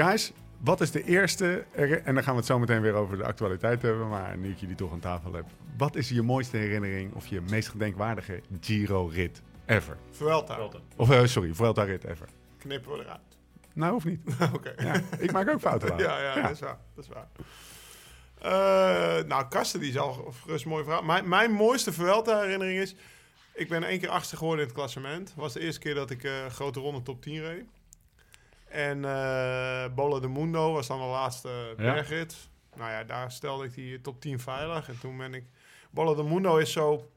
Guys, wat is de eerste... En dan gaan we het zo meteen weer over de actualiteit hebben. Maar nu ik jullie toch aan tafel heb. Wat is je mooiste herinnering of je meest gedenkwaardige Giro-rit ever? Vuelta. Of uh, sorry, Vuelta-rit ever. Knippen we eruit. Nou, hoeft niet. Oké. Ja, ik maak ook fouten. ja, ja, ja, dat is waar. Dat is waar. Uh, nou, Kasten, die zal gerust mooi verhaal. Mijn, mijn mooiste Vuelta-herinnering is... Ik ben één keer achtste geworden in het klassement. Het was de eerste keer dat ik uh, grote ronde top 10 reed. En uh, Bola de Mundo was dan de laatste bergrit. Nou ja, daar stelde ik die top 10 veilig. En toen ben ik... Bola de Mundo is zo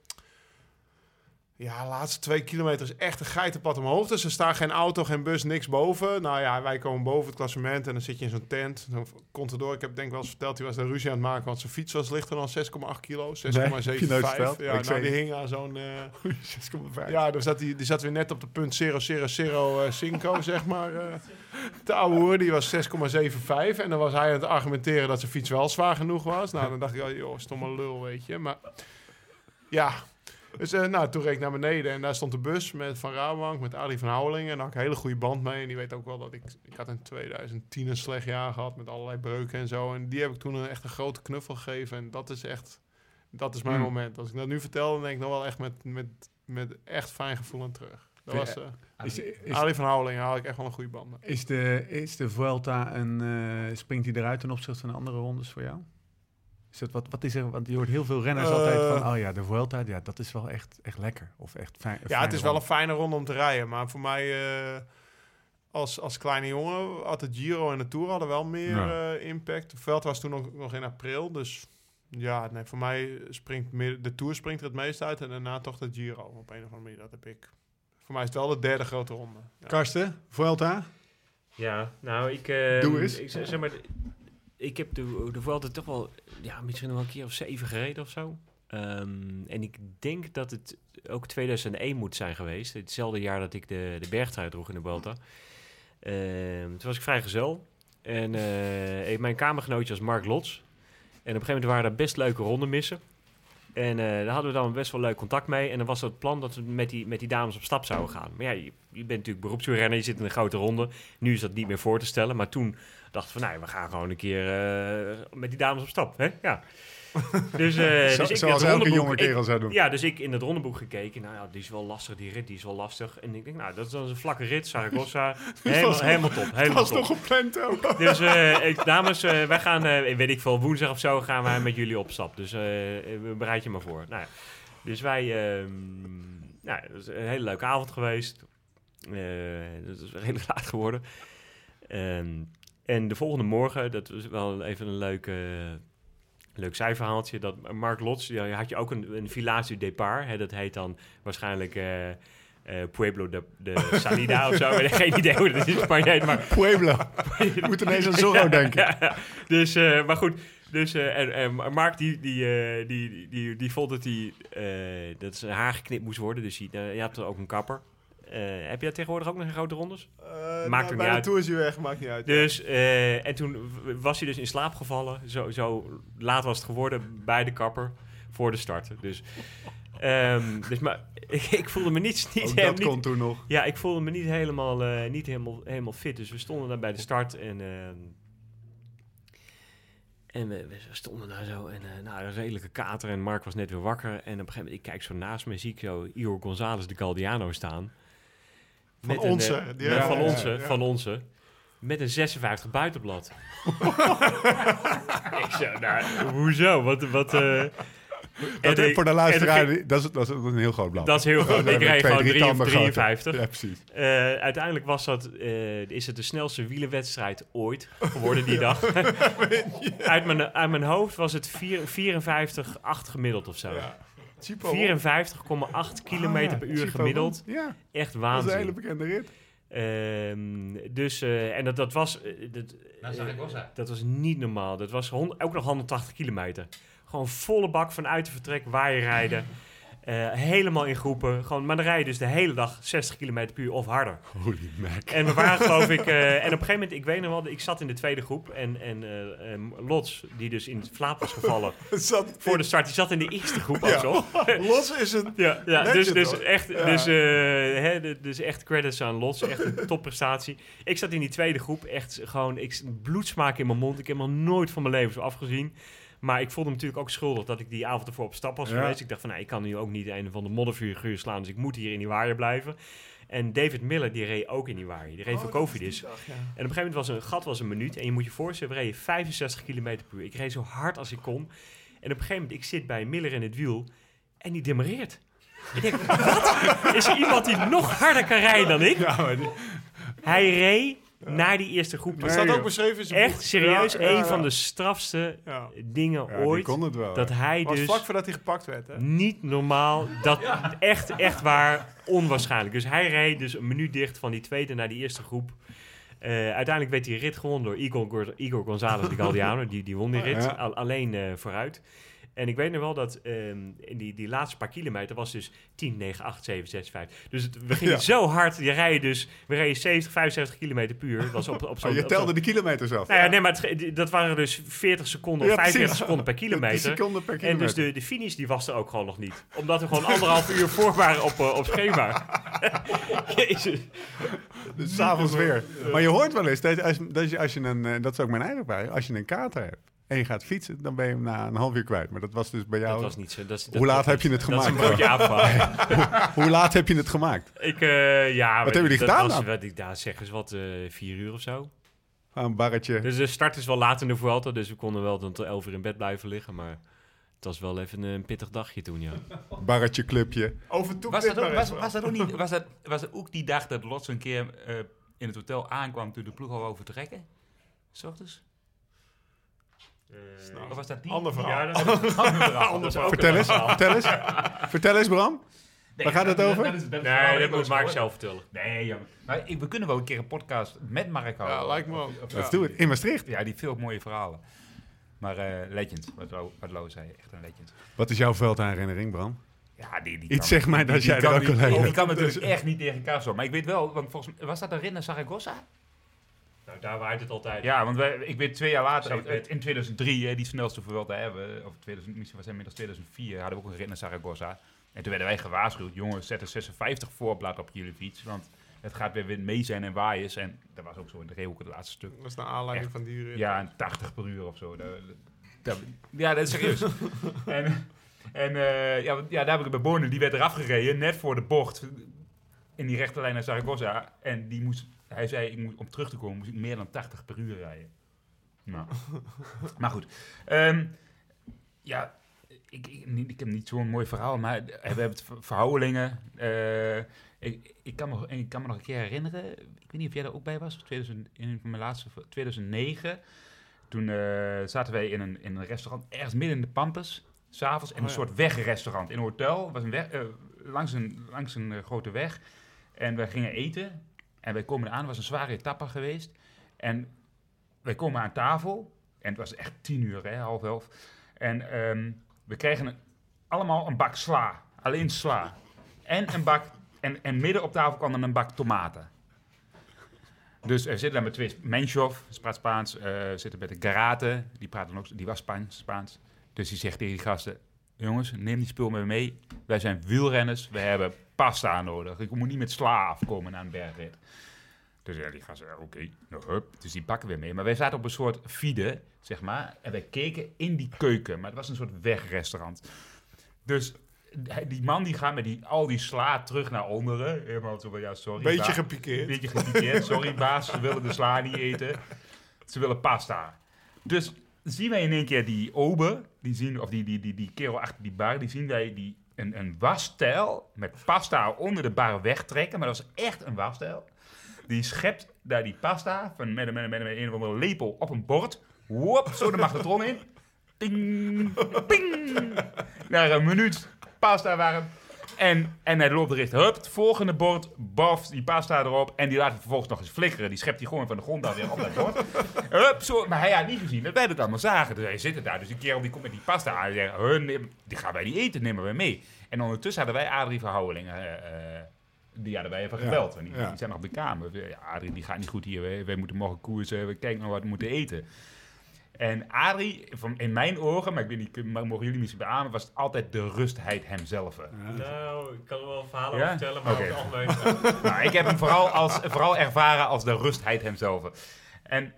ja, de laatste twee kilometer is echt een geitenpad omhoog. Dus er staat geen auto, geen bus, niks boven. Nou ja, wij komen boven het klassement en dan zit je in zo'n tent. Dan komt er door. Ik heb denk wel eens verteld, hij was daar ruzie aan het maken, want zijn fiets was lichter dan 6,8 kilo. 6,75. Nee, ja, nou, die hing aan zo'n... Uh, 6,5. Ja, dus zat die, die zat weer net op de punt 0,005, uh, zeg maar. Uh, de oude hoer, die was 6,75. En dan was hij aan het argumenteren dat zijn fiets wel zwaar genoeg was. Nou, dan dacht ik, oh, joh, stomme lul, weet je. Maar ja, dus uh, nou, toen reed ik naar beneden en daar stond de bus met Van Rabank, met Ali van Houwelingen. En daar had ik een hele goede band mee. En die weet ook wel dat ik... Ik had in 2010 een slecht jaar gehad met allerlei breuken en zo. En die heb ik toen een, echt een grote knuffel gegeven. En dat is echt... Dat is mijn mm. moment. Als ik dat nu vertel, dan denk ik nog wel echt met, met, met echt fijn gevoel aan terug. Dat was... Uh, is, is, Ali van Houwelingen had ik echt wel een goede band mee. Is de, is de Vuelta een... Uh, springt hij eruit ten opzichte van andere rondes voor jou? Is dat, wat, wat is er? Want je hoort heel veel renners uh, altijd van, oh ja, de Vuelta, ja, dat is wel echt, echt lekker. Of echt fijn. Ja, het is wel een fijne ronde om te rijden. Maar voor mij, uh, als, als kleine jongen, had de Giro en de Tour hadden wel meer ja. uh, impact. De Vuelta was toen nog, nog in april, dus ja, nee, voor mij springt meer, de Tour springt er het meest uit en daarna toch de Giro op een of andere manier. Dat heb ik. Voor mij is het wel de derde grote ronde. Ja. Karsten, Vuelta? Ja, nou, ik... Doe eens. Ik, zeg maar, ik heb de, de Vuelta toch wel, ja, misschien nog een keer of zeven gereden of zo. Um, en ik denk dat het ook 2001 moet zijn geweest. Hetzelfde jaar dat ik de, de bergtrui droeg in de Vuelta. Um, toen was ik vrijgezel. En uh, mijn kamergenootje was Mark Lots. En op een gegeven moment waren er best leuke ronden missen. En uh, daar hadden we dan best wel leuk contact mee. En dan was het plan dat we met die, met die dames op stap zouden gaan. Maar ja, je, je bent natuurlijk beroepswielrenner, je zit in een grote ronde. Nu is dat niet meer voor te stellen. Maar toen dachten we, nou, we gaan gewoon een keer uh, met die dames op stap. Hè? Ja. Dus, uh, Zo, dus ik zoals elke jonge kerel zou doen. Ja, dus ik in het rondeboek gekeken. Nou ja, die is wel lastig, die rit, die is wel lastig. En ik denk, nou, dat is dan een vlakke rit, Zaragoza. helemaal, helemaal top. Helemaal dat was toch gepland ook. Dus uh, ik, dames, uh, wij gaan, weet ik veel, woensdag of zo gaan wij met jullie op stap. Dus bereid je maar voor. Nou, dus wij, ehm, nou, dat is een hele leuke avond geweest. dat is redelijk laat geworden. Um, en de volgende morgen, dat was wel even een leuk, uh, leuk zijverhaaltje. Dat Mark Lots, ja, had je ook een, een village départ. Hè, dat heet dan waarschijnlijk uh, uh, Pueblo de, de Salida of zo. Ik heb geen idee hoe dat in Spanje heet. Maar Pueblo. Je moet ineens aan Zorro denken. ja, dus, maar goed. Dus en, en Mark die, die, die, die, die, vond dat, hij dat zijn haar geknipt moest worden. Dus hij, je had er ook een kapper. Uh, heb je tegenwoordig ook nog in grote rondes? Uh, maakt nou, niet uit. Tour is hij weg, maakt niet uit. Dus, uh, en toen was hij dus in slaap gevallen. Zo, zo laat was het geworden bij de kapper voor de start. Dus, um, dus maar ik, voelde me niet... niet ook dat niet, kon toen nog. Ja, ik voelde me niet helemaal, uh, niet helemaal, helemaal fit. Dus we stonden daar bij de start en... ehm en we, we, stonden daar zo en uh, nou, een redelijke kater en Mark was net weer wakker. En op een gegeven moment, ik kijk zo naast me, zie ik zo Igor González de Galdiano staan. Van onze. Een, uh, ja, van ja, onze, ja. van onze. Met een 56 buitenblad. ik zo, nou, hoezo? Wat, wat, uh, dat, ik, voor de luisteraar, ik, dat, is, dat, is, een heel groot blad. Dat is heel groot. ik reed gewoon 3 53. Ja, precies. Uh, uiteindelijk was dat, uh, is het de snelste wielenwedstrijd ooit geworden die dag. uit, mijn, uit mijn hoofd was het 54, 8 gemiddeld of zo. Ja. 54,8 kilometer ah, per uur Chipo gemiddeld. Ja. Echt waanzin. Dat is een hele bekende rit. Um, dus, uh, en dat, dat was... Uh, dat, uh, dat was niet normaal. Dat was ook nog 180 kilometer. Gewoon volle bak vanuit de vertrek, waaien rijden. Eh, helemaal in groepen. Gewoon, maar dan rij je dus de hele dag 60 km per uur of harder. Holy mac. En we waren geloof ik... eh, en op een gegeven moment, ik weet nog wel, ik zat in de tweede groep. En, en eh, ehm, Lots, die dus in slaap was gevallen Zat, voor de start, die zat in de eerste groep Ja. zo. Los is een... Ja, ja dus, dus, hoor. echt, Ja. dus, eh, hè, dus echt credits aan Lots. Echt een topprestatie. Ik zat in die tweede groep. Echt gewoon ik, bloedsmaak in mijn mond. Ik heb nog nooit van mijn leven zo afgezien. Maar ik voelde me natuurlijk ook schuldig dat ik die avond ervoor op stap was Ja. geweest. Ik dacht van, nou, ik kan nu ook niet een van de modderfiguur slaan. Dus ik moet hier in die waaier blijven. En David Miller, die reed ook in die waaier. Die reed voor Cofidis. En op een gegeven moment was een gat was een minuut. En je moet je voorstellen, we reden 65 km per uur. Ik reed zo hard als ik kon. En op een gegeven moment, ik zit bij Miller in het wiel. En die demereert. Ik denk, wat? Is er iemand die nog harder kan rijden dan ik? Ja, die- Hij reed naar die eerste groep. Dat staat ook beschreven in zijn Echt boek. serieus, Ja, een van de strafste Ja. dingen ooit. kon het wel. Dat hij was dus vlak voordat hij gepakt werd, hè? niet normaal, dat echt, echt waar, onwaarschijnlijk. Dus hij reed dus een minuut dicht van die tweede naar die eerste groep. Eh, uiteindelijk werd die rit gewonnen door Igor, Gor- Igor González de Galdiano. Die, die won die rit, Ja. al- alleen eh, vooruit. En ik weet nog wel dat ehm, in die, die laatste paar kilometer was dus 10, 9, 8, 7, 6, 5. Dus het, we gingen Ja. zo hard. Je rijdt dus, we reden 70, 75 kilometer per uur. Dat was op, op zo'n... Oh, je telde de kilometers af. nou ja, nee, maar het, dat waren dus 40 seconden of Ja, 45 precies. seconden per kilometer. seconden per En dus de, de finish die was er ook gewoon nog niet. Omdat we gewoon anderhalf uur voor waren op, eh, op schema. Jezus. Dus s'avonds weer. Maar je hoort wel eens dat als, dat je, als je een, eh, dat is ook mijn eigen bij, als je een kater hebt en je gaat fietsen, dan ben je hem na een half uur kwijt. Maar dat was dus bij jou. Dat was niet zo. Dat is, dat Hoe laat heb je het Dat is een gemaakt? broodje aapverhaal. Hoe laat heb je het gemaakt? Ik, eh, ja, maar hebben jullie dat gedaan was, dan? Wat ik daar zeg eens wat, eh, vier uur of zo. Een barretje. Dus de start is wel laat in de Vuelta, dus we konden wel tot 11 uur in bed blijven liggen. Maar het was wel even een pittig dagje toen, ja. Barretje, clubje. Overtoep Was dat, ook, was, dat ook niet, was dat, was dat ook die dag dat Lots een keer eh, in het hotel aankwam toen de ploeg al wou vertrekken? S ochtends? Of was dat die? Ander verhaal. Ja, dat is Ander verhaal. dat is ook Vertel een eens, vertel eens. Vertel eens, Bram. Nee, Waar gaat het dat- over? Dat, is, dat is vooral Nee, dat moet Mark zelf vertellen. Nee, jammer. Maar ik, we kunnen wel een keer een podcast met Mark houden. Ja, lijkt me wel. Of- Let's do it. In Maastricht. Ja, die veel mooie verhalen. Maar eh, legend, wat Lo, wat Lo zei, echt een legend. Wat is jouw veldherinnering, Bram? Ja, die, die Iets kan- zegt mij dat die jij kan er ook Die kan natuurlijk echt niet tegen Castro. Maar ik weet wel, want volgens mij, was dat de rit naar Zaragoza? Nou, daar waait het altijd. Ja, want wij, ik weet twee jaar later, eh, in 2003, hè, die snelste Vuelta hebben, of 2000, misschien was het inmiddels 2004, hadden we ook een rit naar Zaragoza. En toen werden wij gewaarschuwd, jongens, zet een 56 voorblad op jullie fiets, want het gaat weer wind mee zijn en waaiers. En dat was ook zo in de Reeuwke het laatste stuk. Dat is naar aanleiding Echt. van die rit. Ja, en 80 per uur of zo. Dat- dat- ja, dat is serieus. en en eh, ja, ja, daar heb ik bij Bonen, die werd eraf gereden, net voor de bocht, in die rechterlijn naar Zaragoza. En die moest, hij zei, ik moet, om terug te komen, moest ik meer dan 80 per uur rijden. Nou, maar goed. Ehm, ja, ik, ik, heb niet zo'n mooi verhaal, maar we hebben het ver- verhoudingen. eh, ik, ik, kan me, ik kan me nog een keer herinneren, ik weet niet of jij er ook bij was, 2000, in mijn laatste, 2009. Toen eh, zaten wij in een, in een restaurant ergens midden in de Pampas, s'avonds, in Oh een ja. soort wegrestaurant. In een hotel, was een weg, eh, langs een, langs een grote weg. En wij gingen eten. En wij komen aan, het was een zware etappe geweest. En wij komen aan tafel. En het was echt tien uur, hè, half elf. En ehm, we een- allemaal een bak sla. Alleen sla. En een bak... En, en midden op tafel kwam dan een bak tomaten. Dus er zitten daar met twee... Menschov, spraat Spaans. eh zitten met de Garate. Die, praten ook, die was Spaans, Spaans. Dus die zegt tegen die gasten... Jongens, neem die spul mee mee. Wij zijn wielrenners. We hebben pasta nodig. Ik moet niet met sla afkomen na een bergrit. Dus ja, die gasten, ja, oké, nou, hup. Dus die pakken we mee. Maar wij zaten op een soort fide, zeg maar. En wij keken in die keuken. Maar het was een soort wegrestaurant. Dus die man die gaat met die, al die sla terug naar onderen. Helemaal zo van, ja, sorry. Beetje baas. gepikeerd. Beetje gepikeerd. Sorry, baas. Ze willen de sla niet eten. Ze willen pasta. Dus zien wij in één keer die ober, die zien, of die, die, die, die kerel achter die bar, die zien wij die, een, een wasstijl met pasta onder de bar wegtrekken. Maar dat was echt een wasstijl. Die schept daar die pasta van met, een- of andere lepel op een bord. Zo de magnetron in. Ding, ping. Na een minuut pasta waren En, en hij loopt richting, hup, het volgende bord, baf, die pasta erop. En die laat het vervolgens nog eens flikkeren. Die schept hij gewoon van de grond af weer op dat bord. hup, zo. Maar hij had niet gezien dat wij dat allemaal zagen. Dus hij zit er daar. Dus die kerel die komt met die pasta aan. En zegt, "Huh, neem- die gaan wij niet eten, nemen wij mee. En ondertussen hadden wij Adrie van Houwelingen... eh, eh, die hadden wij even Ja. Want die, ja. die zijn nog op de kamer. Ja, Adrie, die gaat niet goed hier. Wij, wij moeten morgen koersen. We kijken nog wat we moeten eten. En Adrie, van, in mijn ogen, maar ik weet niet, maar mogen jullie misschien beamen, was het altijd de rustheid hemzelf. Nou, ik kan er wel verhalen Ja? over vertellen, maar het algemeen... nou, ik heb hem vooral, als, vooral ervaren als de rustheid hemzelf. En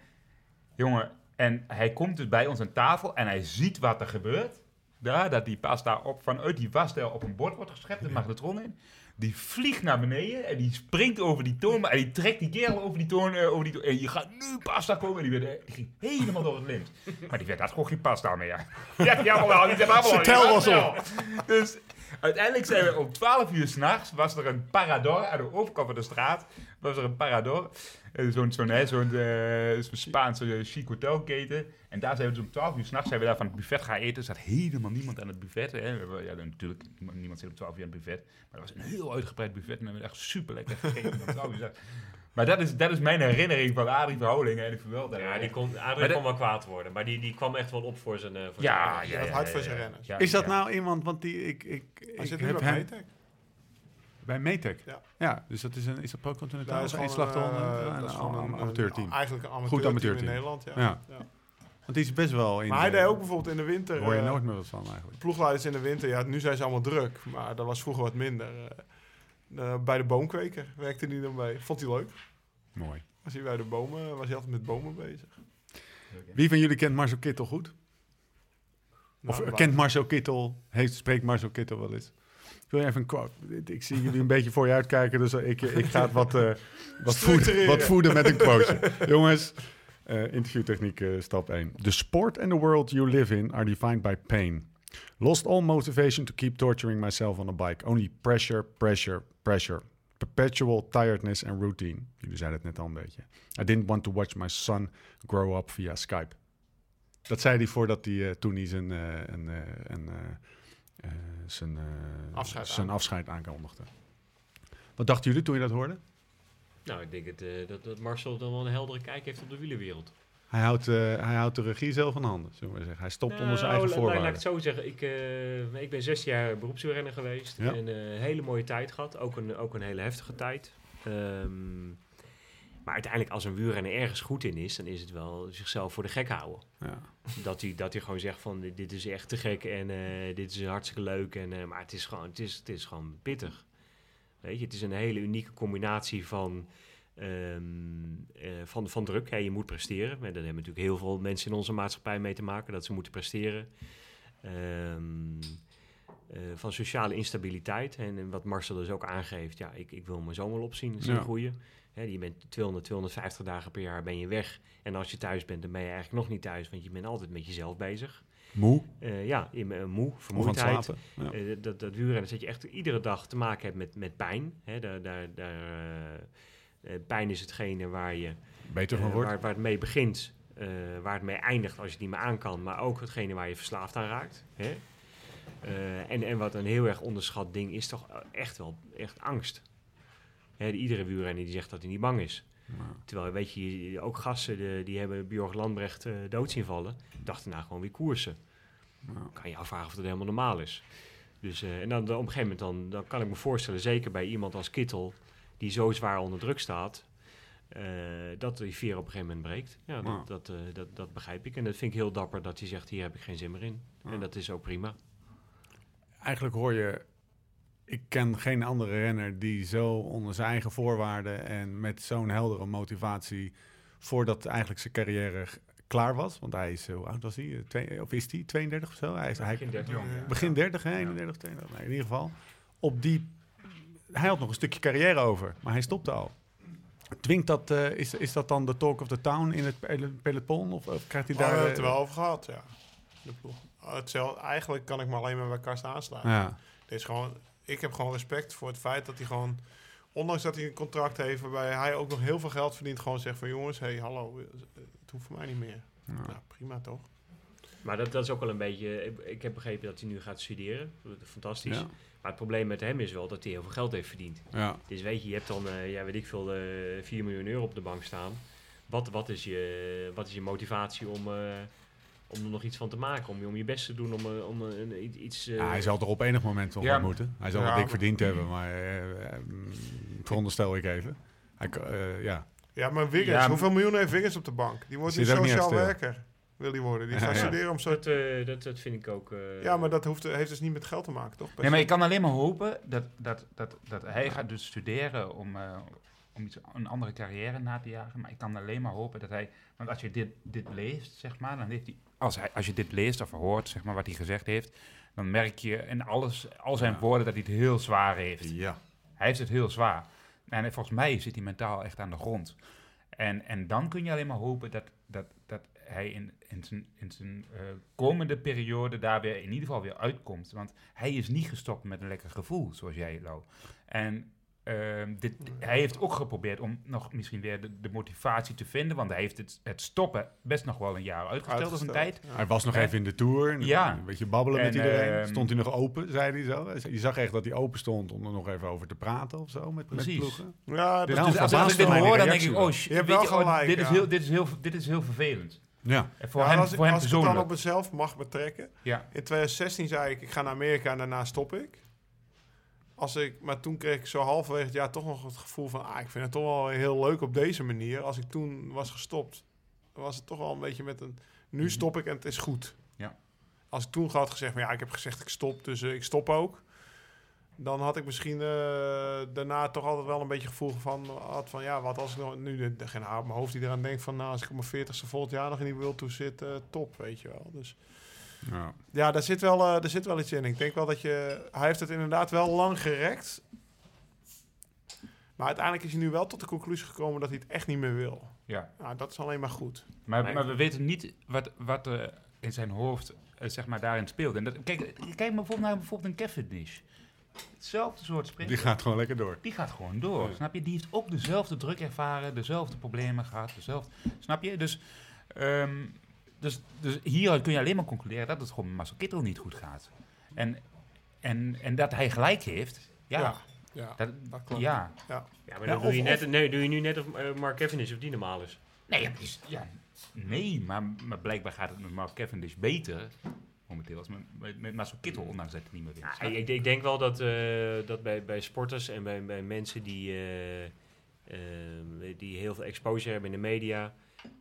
jongen, en hij komt dus bij ons aan tafel en hij ziet wat er gebeurt. Daar, dat die pasta op, vanuit die wasstijl op een bord wordt geschept, de magnetron in. Die vliegt naar beneden en die springt over die toon en die trekt die kerel over die toon. eh, over die toon en je gaat nu pasta komen. En die, werd, eh, die ging helemaal door het lint. Maar die werd had gewoon geen pasta meer. Ja, ja wel, die zegt allemaal Zijn tel was op. Dus uiteindelijk zijn we om 12 uur s'nachts, was er een parador aan de overkant van de straat. Was er een parador. Eh, Zo'n zo'n hè, zo'n eh, zo'n Spaanse chic hotelketen. En daar zijn we dus om 12 uur s'nachts zijn we daar van het buffet gaan eten. Er zat helemaal niemand aan het buffet. Hè. Ja, natuurlijk, niemand- niemand zit om 12 uur aan het buffet. Maar dat was een heel uitgebreid buffet. En we hebben echt super lekker gegeten. om 12 uur s'nachts. maar dat is, dat is mijn herinnering van Adrie Verhoudingen en ik verwelde. Ja, die kon, Adrie kon wel kwaad worden, maar die, die kwam echt wel op voor zijn... eh, voor ja, zijn ja, ja, hard ja, voor zijn renners. Ja, Is dat ja. nou iemand, want die, ik, ik, ik zit nu heb hem. Bij Metec. Ja. Ja, dus dat is een, is dat Pro Daar Continental is of één gewoon, slag eh, eronder? dat is Een gewoon am- een amateurteam. een- Eigenlijk een Goed amateurteam in. Nederland, ja. Ja. Ja. Want die is best wel in. Maar hij de- deed ook bijvoorbeeld in de winter... Hoor je eh, nooit meer wat van eigenlijk. ploegleiders in de winter, ja, nu zijn ze allemaal druk, maar dat was vroeger wat minder. Eh, bij de boomkweker werkte hij dan bij. Vond hij leuk. Mooi. Was hij bij de bomen, was hij altijd met bomen bezig. Wie van jullie kent Marcel Kittel goed? Of Nou, waar- kent Marcel Kittel, heeft, spreekt Marcel Kittel wel eens? Ik wil even een quote. Ik zie jullie een beetje voor je uitkijken, dus ik, ik ga het wat, eh, wat, voeden, Structureren. wat voeden met een quote. Jongens, eh, interviewtechniek eh, stap 1. The sport and the world you live in are defined by pain. Lost all motivation to keep torturing myself on a bike. Only pressure, pressure, pressure. Perpetual tiredness and routine. Jullie zeiden het net al een beetje. I didn't want to watch my son grow up via Skype. Dat zei hij voordat hij eh, toen hij zijn, een, een, zijn, eh, Afscheid zijn aan. afscheid aankondigde. Wat dachten jullie toen je dat hoorde? Nou, ik denk het, eh, dat, dat Marcel dan wel een heldere kijk heeft op de wielerwereld. Hij houdt, eh, hij houdt de regie zelf van handen, zullen we maar zeggen. Hij stopt onder zijn Nou, eigen la- la- Laat ik voorwaarden. het zo zeggen. Ik, eh, ik ben zes jaar beroepswielrenner geweest. Ja. En eh, een hele mooie tijd gehad. Ook een, ook een hele heftige tijd. Ehm, maar uiteindelijk als een wielrenner ergens goed in is... dan is het wel zichzelf voor de gek houden. Ja. Dat hij, dat hij gewoon zegt van dit, dit is echt te gek en eh, dit is hartstikke leuk. En, eh, maar het is, gewoon, het, is, het is gewoon pittig. Weet je, het is een hele unieke combinatie van, ehm, eh, van, van druk. Hè, je moet presteren. Maar daar hebben natuurlijk heel veel mensen in onze maatschappij mee te maken. Dat ze moeten presteren. Ehm, eh, van sociale instabiliteit. En, en wat Marcel dus ook aangeeft. Ja, ik, ik wil mijn zoon wel opzien, zien Ja. groeien. Hè, je bent 200, 250 dagen per jaar ben je weg. En als je thuis bent, dan ben je eigenlijk nog niet thuis. Want je bent altijd met jezelf bezig. Moe Eh, ja, in, eh, moe, vermoeidheid. slapen. Ja. Eh, dat, dat wielrennen, dat je echt iedere dag te maken hebt met, met pijn. Daar, daar, daar, eh, eh, pijn is hetgene waar, je, Beter van eh, wordt. waar, waar het mee begint, eh, waar het mee eindigt als je het niet meer aan kan. Maar ook hetgene waar je verslaafd aan raakt. Eh, en, en wat een heel erg onderschat ding is toch echt wel echt angst. Hè, iedere wielrenner die zegt dat hij niet bang is. Terwijl, weet je, ook gasten de, die hebben Bjorg Landbrecht eh dood zien vallen. Dachten nou gewoon weer koersen. Ja. Kan je afvragen of dat helemaal normaal is. Dus, eh, en dan, dan op een gegeven moment dan, dan kan ik me voorstellen, zeker bij iemand als Kittel, die zo zwaar onder druk staat, eh, dat die veer op een gegeven moment breekt. Ja, dat, dat, eh, dat, dat begrijp ik. En dat vind ik heel dapper dat hij zegt, hier heb ik geen zin meer in. En dat is ook prima. Eigenlijk hoor je... Ik ken geen andere renner die zo onder zijn eigen voorwaarden... en met zo'n heldere motivatie... voordat eigenlijk zijn carrière klaar was. Want hij is, hoe oud was hij? Eh, Twee, of is hij 32 of zo? Hij is, hij, Begin 30. Jong, ja. begin 30, hè? 31, 32. Nee, in ieder geval. Op die... Hij had nog een stukje carrière over, maar hij stopte al. Dwingt dat, eh, is, is dat dan de talk of the town in het pel- peloton? Of, of krijgt hij Daar daar... hebben het eh, er wel over gehad, ja. De ploeg. Hetzelfde, eigenlijk kan ik me alleen maar bij Karsten aansluiten. Ja, Dit is gewoon, ik heb gewoon respect voor het feit dat hij gewoon, ondanks dat hij een contract heeft waarbij hij ook nog heel veel geld verdient, gewoon zegt van jongens, hey, hallo, het hoeft voor mij niet meer. ja. Nou, prima toch? Maar dat, dat is ook wel een beetje... Ik, ik heb begrepen dat hij nu gaat studeren. Fantastisch. Ja. Maar het probleem met hem is wel dat hij heel veel geld heeft verdiend. Ja. Dus weet je, je hebt dan, eh, ja, weet ik veel, eh 4 miljoen euro op de bank staan. Wat, wat, is, je, wat is je motivatie om, eh, om er nog iets van te maken? Om, je- om je best te doen om, eh, om eh, een- iets- iets... eh, Ja, hij zal er op enig moment wel Ja. moeten. Hij zal Ja, het dik maar- verdiend hebben, maar mm, veronderstel ik even. Hij, eh, ja. Ja, maar Wiggins, Ja, hoeveel miljoen heeft Wiggins op de bank? Die wordt nu echt sociaal werker, wil hij worden. Die gaat studeren om zo... dat, eh, dat, dat vind ik ook... eh, Ja, maar dat hoeft, heeft dus niet met geld te maken, toch? Nee, maar ik kan alleen maar hopen dat, dat, dat, dat hij gaat dus studeren om, eh, om iets, een andere carrière na te jagen. Maar ik kan alleen maar hopen dat hij... Want als je dit, dit leest, zeg maar, dan heeft hij... Als, hij... als je dit leest of hoort, zeg maar, wat hij gezegd heeft... Dan merk je in alles, al zijn Ja. woorden dat hij het heel zwaar heeft. ja. Hij heeft het heel zwaar. En volgens mij zit hij mentaal echt aan de grond. En, en dan kun je alleen maar hopen dat, dat, dat hij in, in zijn, in zijn eh, komende periode daar weer in ieder geval weer uitkomt. Want hij is niet gestopt met een lekker gevoel, zoals jij, Lau. En ehm, dit, hij heeft ook geprobeerd om nog misschien weer de, de motivatie te vinden. Want hij heeft het, het stoppen best nog wel een jaar uitgesteld als een tijd. Ja. Hij was nog even in de tour. Ja. Een beetje babbelen met En, iedereen. ehm, stond hij nog open, zei hij zo. Je zag echt dat hij open stond om er nog even over te praten of zo met, met Precies. ploegen. Ja, Dus, Nou, dus als, als ik dit hoor, dan denk ik, oh, Je weet je, oh, gelijk, dit, is heel, dit, is heel, dit is heel vervelend. Ja. En voor Ja, hem, als, ik- voor hem als ik het dan op mezelf mag betrekken. Ja. In 2016 zei ik, ik ga naar Amerika en daarna stop ik. Als ik, maar toen kreeg ik zo halverwege het jaar toch nog het gevoel van... Ah, ik vind het toch wel heel leuk op deze manier. Als ik toen was gestopt, was het toch wel een beetje met een... Nu stop ik en het is goed. Ja. Als ik toen had gezegd, maar ja, ik heb gezegd ik stop, dus eh, ik stop ook. Dan had ik misschien eh, daarna toch altijd wel een beetje gevoel van... Had van ja, wat als ik nog, nu de, geen haar op mijn hoofd die eraan denkt van... Nou, als ik op mijn 40ste volgend jaar nog in die World Tour zit, eh, top, weet je wel. Dus... Ja. Ja, daar zit, wel, eh, daar zit wel iets in. Ik denk wel dat je... Hij heeft het inderdaad wel lang gerekt. Maar uiteindelijk is hij nu wel tot de conclusie gekomen dat hij het echt niet meer wil. Ja. Nou, dat is alleen maar goed. Maar, Nee. maar we weten niet wat, wat er in zijn hoofd eh, zeg maar, daarin speelt. En dat, kijk, kijk maar bijvoorbeeld naar bijvoorbeeld een Cavendish. Hetzelfde soort sprinter. Die gaat gewoon lekker door. Die gaat gewoon door, snap je? Die heeft ook dezelfde druk ervaren, dezelfde problemen gehad, dezelfde... Snap je? Dus, ehm, dus, dus hieruit kun je alleen maar concluderen dat het gewoon met Marcel Kittel niet goed gaat. En, en, en dat hij gelijk heeft, ja. Ja, ja. Dat, dat klopt. ja. Ja, maar Ja, dan doe, of- je net, of- nee, doe je nu net of eh, Mark Cavendish of die normaal is. Nee, maar is- ja, nee maar, maar blijkbaar gaat het met Mark Cavendish beter momenteel als met, met, Marcel Kittel, ondanks dat hij niet meer wint. Ja, ik, ik denk wel dat, eh, dat bij, bij sporters en bij, bij mensen die, eh, eh, die heel veel exposure hebben in de media...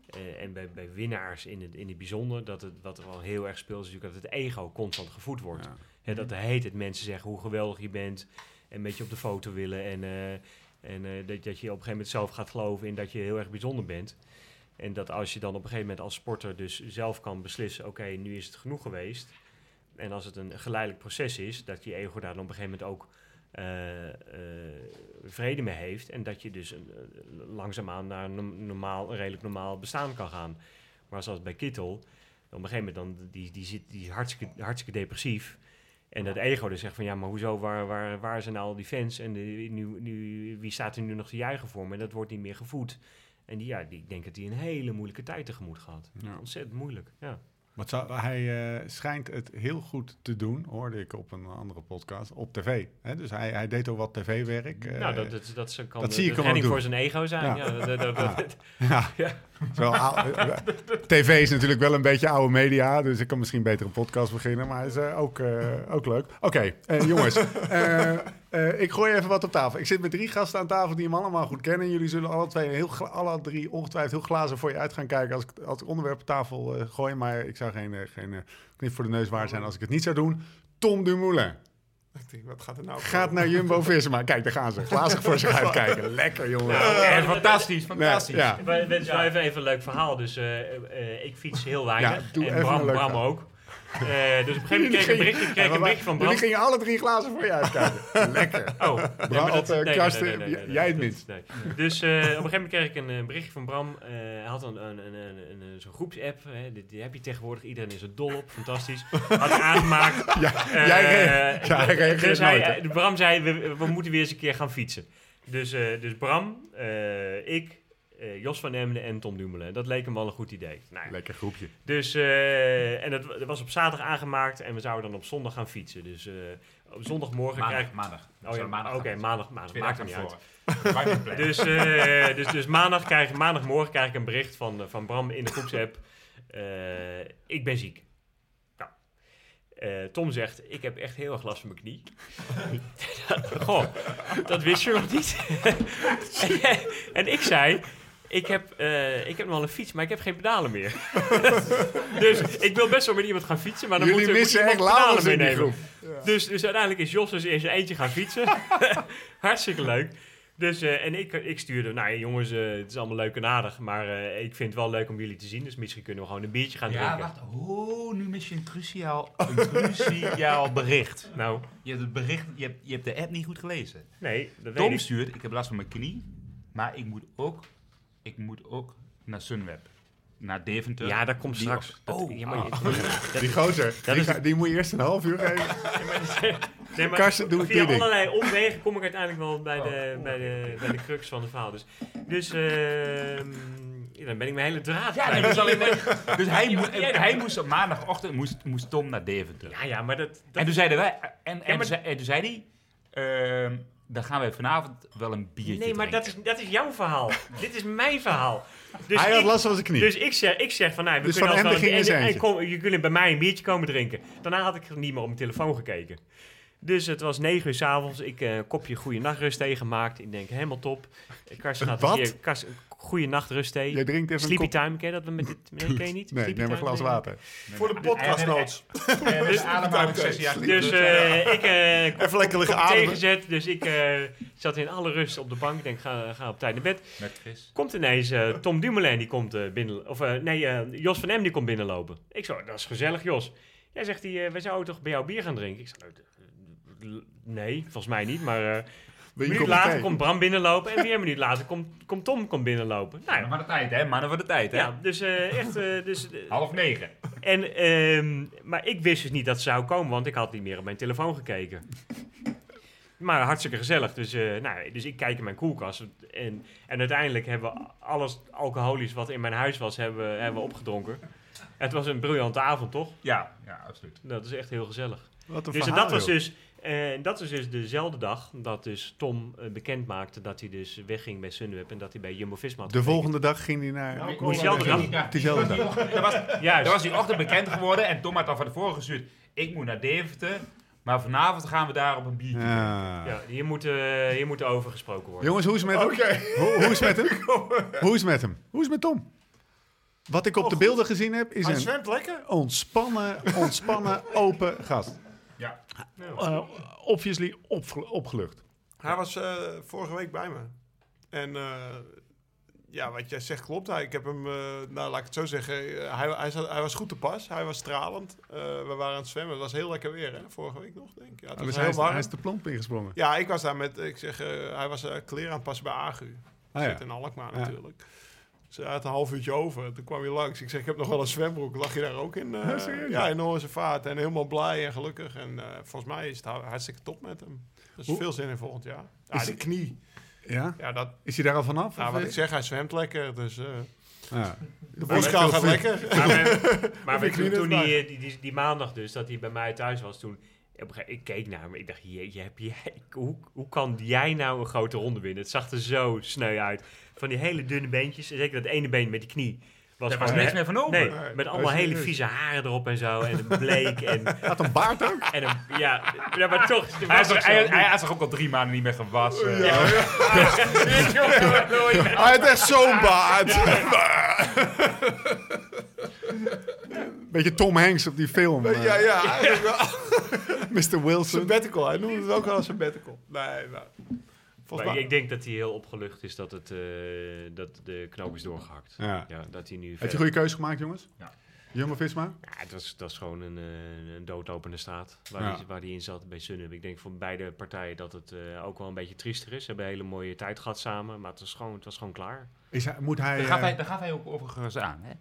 eh, en bij, bij winnaars in het, in het bijzonder, dat het, wat er wel heel erg speelt, is natuurlijk dat het ego constant gevoed wordt. Ja. Dat de heet het mensen zeggen hoe geweldig je bent en een beetje op de foto willen. En, eh, en eh, dat, dat je op een gegeven moment zelf gaat geloven in dat je heel erg bijzonder bent. En dat als je dan op een gegeven moment als sporter dus zelf kan beslissen, oké, nu is het genoeg geweest. En als het een geleidelijk proces is, dat je ego daar dan op een gegeven moment ook vrede mee heeft. En dat je dus een, eh, langzaamaan naar een no- normaal, een redelijk normaal bestaan kan gaan. Maar zoals bij Kittel, op een gegeven moment dan, die, die, zit, die is hartstikke, hartstikke depressief. En dat ego dus zegt van ja, maar hoezo, waar, waar, waar zijn nou al die fans? En de, nu, nu, wie staat er nu nog te juichen voor me? En dat wordt niet meer gevoed. En die, ja, die, ik denk dat hij een hele moeilijke tijd tegemoet gaat. Ja. Ontzettend moeilijk, ja. Zou, hij eh, schijnt het heel goed te doen, hoorde ik op een andere podcast, op tv. Hè? Dus hij, hij deed ook wat tv-werk. eh, nou, dat, dat, dat ze kan dat de, zie ik hem voor zijn ego zijn. Ja. Dat, dat, dat- dat- eh, tv is natuurlijk wel een beetje oude media, dus ik kan misschien beter een podcast beginnen, maar is eh, ook, eh, ook leuk. Oké, eh, jongens, eh, ik gooi even wat op tafel. Ik zit met drie gasten aan tafel die hem allemaal goed kennen. Jullie zullen alle twee, heel, alle drie ongetwijfeld heel glazen voor je uit gaan kijken als ik, als ik onderwerp op tafel eh, gooi, maar ik zou geen, eh, geen knip voor de neus waar zijn als ik het niet zou doen. Tom Dumoulin Ik denk, wat gaat er nou gaat naar Jumbo-Visma. Kijk, daar gaan ze. Glazig voor zich uitkijken. Lekker, jongen. Ja, fantastisch, fantastisch. ja. Wij even, even een leuk verhaal. Dus eh, eh, ik fiets heel weinig. Ja, doe en even een Bram, leuk Bram verhaal. ook. Eh, dus op een gegeven moment kreeg ik een berichtje, kreeg ik een berichtje van Bram. Jullie gingen alle drie glazen voor je uitkijken. Lekker. Oh, nee, maar of, eh, nee, nee, Karsten, nee, nee, nee, nee, jij het nee. Dus eh, op een gegeven moment kreeg ik een eh, berichtje van Bram. Eh, hij had een, een, een, een, een, een zo'n groepsapp. Hè, die, die heb je tegenwoordig. Iedereen is er dol op. Fantastisch. Had hij aangemaakt. Ja, Eh, jij ja, hij reageert dus hij, eh, Bram zei, we, we moeten weer eens een keer gaan fietsen. Dus, eh, dus Bram, eh, ik, eh, Jos van Emden en Tom Dumoulin. Dat leek hem wel een goed idee. Nou, Lekker groepje. dus, eh, en dat, dat was op zaterdag aangemaakt en we zouden dan op zondag gaan fietsen. Dus eh, op zondagmorgen Maandag, krijg maandag. Oh ja, maandag. oké, maandag, maandag. Twee Maakt er niet uit. niet plannen. Dus, eh, dus, dus maandag krijg, maandagmorgen krijg ik een bericht van, van Bram in de groepsapp. eh, ik ben ziek. Nou, eh, Tom zegt, ik heb echt heel erg last van mijn knie. Goh, dat wist je nog niet. en ik zei, ik heb, eh, ik heb nog wel een fiets, maar ik heb geen pedalen meer. dus ik wil best wel met iemand gaan fietsen, maar dan Jullie moet, missen moet echt iemand pedalen meenemen. Dus, dus uiteindelijk is Jos dus in zijn eentje gaan fietsen. Hartstikke leuk. Dus, eh, en ik, ik stuurde, nou ja, jongens, eh, het is allemaal leuk en aardig, maar eh, ik vind het wel leuk om jullie te zien. Dus misschien kunnen we gewoon een biertje gaan Ja, drinken. wacht. Oh, nu mis je een cruciaal, een cruciaal bericht. Nou, Je hebt, het bericht, je, hebt, je hebt de app niet goed gelezen. nee, dat weet Tom ik. stuurt, ik heb last van mijn knie, maar ik moet ook, ik moet ook naar Sunweb. Naar Deventer. Ja, dat komt Die straks. op- Dat- oh, ja, maar. Die gozer, die, is- ga- die moet je eerst een half uur geven. nee, maar Karsten, doe via allerlei omwegen kom ik uiteindelijk wel bij de, bij de, bij de crux van de verhaal. Dus, dus ehm, ja, dan ben ik mijn hele draad Ja, dus, alleen maar- dus hij, moest, hij moest op maandagochtend moest, moest Tom naar Deventer. Ja, ja, maar dat... dat En toen zeiden wij, en, en, maar- zei- en toen zei hij, ehm, dan gaan wij vanavond wel een biertje nee, maar dat is, dat is jouw verhaal. Dit is mijn verhaal. Dus Hij had ik- last van zijn knie. Dus ik zeg, ik zeg van, nou, we Dus kunnen Van ging en, kom, je kunt bij mij een biertje komen drinken. Daarna had ik niet meer op mijn telefoon gekeken. Dus het was negen uur s'avonds. Ik eh, een kopje goede nachtrust thee gemaakt. Ik denk, helemaal top. Eh, Karsten gaat Wat? hier, Karsten, goede nachtrust thee. Jij drinkt even Sleepy een kop... Time, ken je dat met dit? Nee, ken je niet? Nee, Sleepy neem een Time, glas nee. water. Voor de. Dus ademhalingssessie achter Dus eh, ik eh Even lekker liggen ademen. gezet. Dus ik eh, zat in alle rust op de bank. Ik denk, ga, ga op tijd naar bed. Met Chris. Komt ineens eh, Tom Dumoulin, die komt eh, binnen... Of eh, nee, eh, Jos van M, die komt binnenlopen. Ik zo, dat is gezellig, Jos. Jij zegt, hij, eh, wij zouden toch bij jou bier gaan drinken? Ik zei, nee, volgens mij niet. Maar eh, een minuut later thee? komt Bram binnenlopen. En weer een minuut later komt, komt Tom komt binnenlopen. Nou ja, van de tijd, hè? Mannen van de tijd, hè? ja dus eh, echt... eh, dus, eh, Half negen. en, ehm, maar ik wist dus niet dat ze zou komen, want ik had niet meer op mijn telefoon gekeken. Maar hartstikke gezellig. Dus, eh, nou, dus ik kijk in mijn koelkast. En, en uiteindelijk hebben we alles alcoholisch wat in mijn huis was, hebben, we- hebben we opgedronken. Het was een briljante avond, toch? Ja, ja, absoluut. Dat is echt heel gezellig. Wat een Dus verhaal, dat was dus, eh, dat was dus dezelfde dag dat dus Tom eh, bekend maakte dat hij dus wegging bij Sunweb en dat hij bij Jumbo-Visma had De getekend. volgende dag ging hij naar... Nou, kom Diezelfde dag. Ja, Diezelfde dag. Dat was, Juist. dat was die ochtend bekend geworden en Tom had al van tevoren gestuurd. Ik moet naar Deventer, maar vanavond gaan we daar op een biertje. Ja. Ja, hier moet, eh, hier moet over gesproken worden. Jongens, hoe is het met hem? Hoe, hoe is het met hem? Hoe is het met hem? Hoe is het met Tom? Wat ik op Oh, de beelden gezien heb, is Hij een zwemt lekker. ontspannen, ontspannen, open gast. Ja. Eh, obviously opge- opgelucht. Hij was eh, vorige week bij me. En eh, ja, wat jij zegt klopt. Hij, ik heb hem, nou laat ik het zo zeggen, hij, hij, hij was goed te pas. Hij was stralend. We waren aan het zwemmen. Het was heel lekker weer, hè? Vorige week nog, denk ik. Ja, het was Dus heel hij, is, warm. hij is de plomp ingesprongen. Ja, ik was daar met, ik zeg, hij was kleren aan het passen bij Agu. Ah, ja. Zit in Alkmaar natuurlijk. Hij had een half uurtje over. Toen kwam hij langs. Ik zeg, ik heb nog wel een zwembroek. Lag je daar ook in? eh, Ja, in Noorse Vaart. En helemaal blij en gelukkig. En eh, volgens mij is het ha- hartstikke top met hem. Er is Hoe- veel zin in volgend jaar. Ja, Is de knie. Ja? Ja, dat, Is hij daar al vanaf? nou, wat ik zeg, hij zwemt lekker. Dus eh, Ja. de boskaal gaat lekker. Maar, we- maar we- toen, toen die, die, die, die maandag dus, dat hij bij mij thuis was, toen... Ik keek naar hem, ik dacht, jeetje, heb jij, hoe, hoe kan jij nou een grote ronde winnen? Het zag er zo sneu uit. Van die hele dunne beentjes, en zeker dat ene been met die knie. Was Daar was niks meer van over. Nee, met allemaal hele vieze haren erop en zo. En een bleek en, Hij had een baard ook? en een... Ja, ja maar toch. Hij, was hij, had zich ook al drie maanden niet meer gewassen. Ja. Nooit. Hij had echt zo'n baard. Beetje Tom Hanks op die film. eh, ja, ja, eigenlijk wel. Mr. Wilson. Sabbatical. Hij noemde het ook wel een sabbatical. Nee, nou. Volgens Maar ik denk dat hij heel opgelucht is dat, het, eh, dat de knoop is doorgehakt. Ja. Ja, dat hij nu Heb je verder- een goede keuze gemaakt, jongens? Ja. Jumbo-Visma? Ja, het was, dat is gewoon een, eh, een doodlopende straat waar, Ja. die, waar die in zat bij Sunweb. Ik denk voor beide partijen dat het eh, ook wel een beetje triester is. Ze hebben een hele mooie tijd gehad samen, maar het was gewoon, het was gewoon klaar. Is hij, moet hij... Daar gaf, eh, hij, daar gaf hij ook overigens aan. Hè?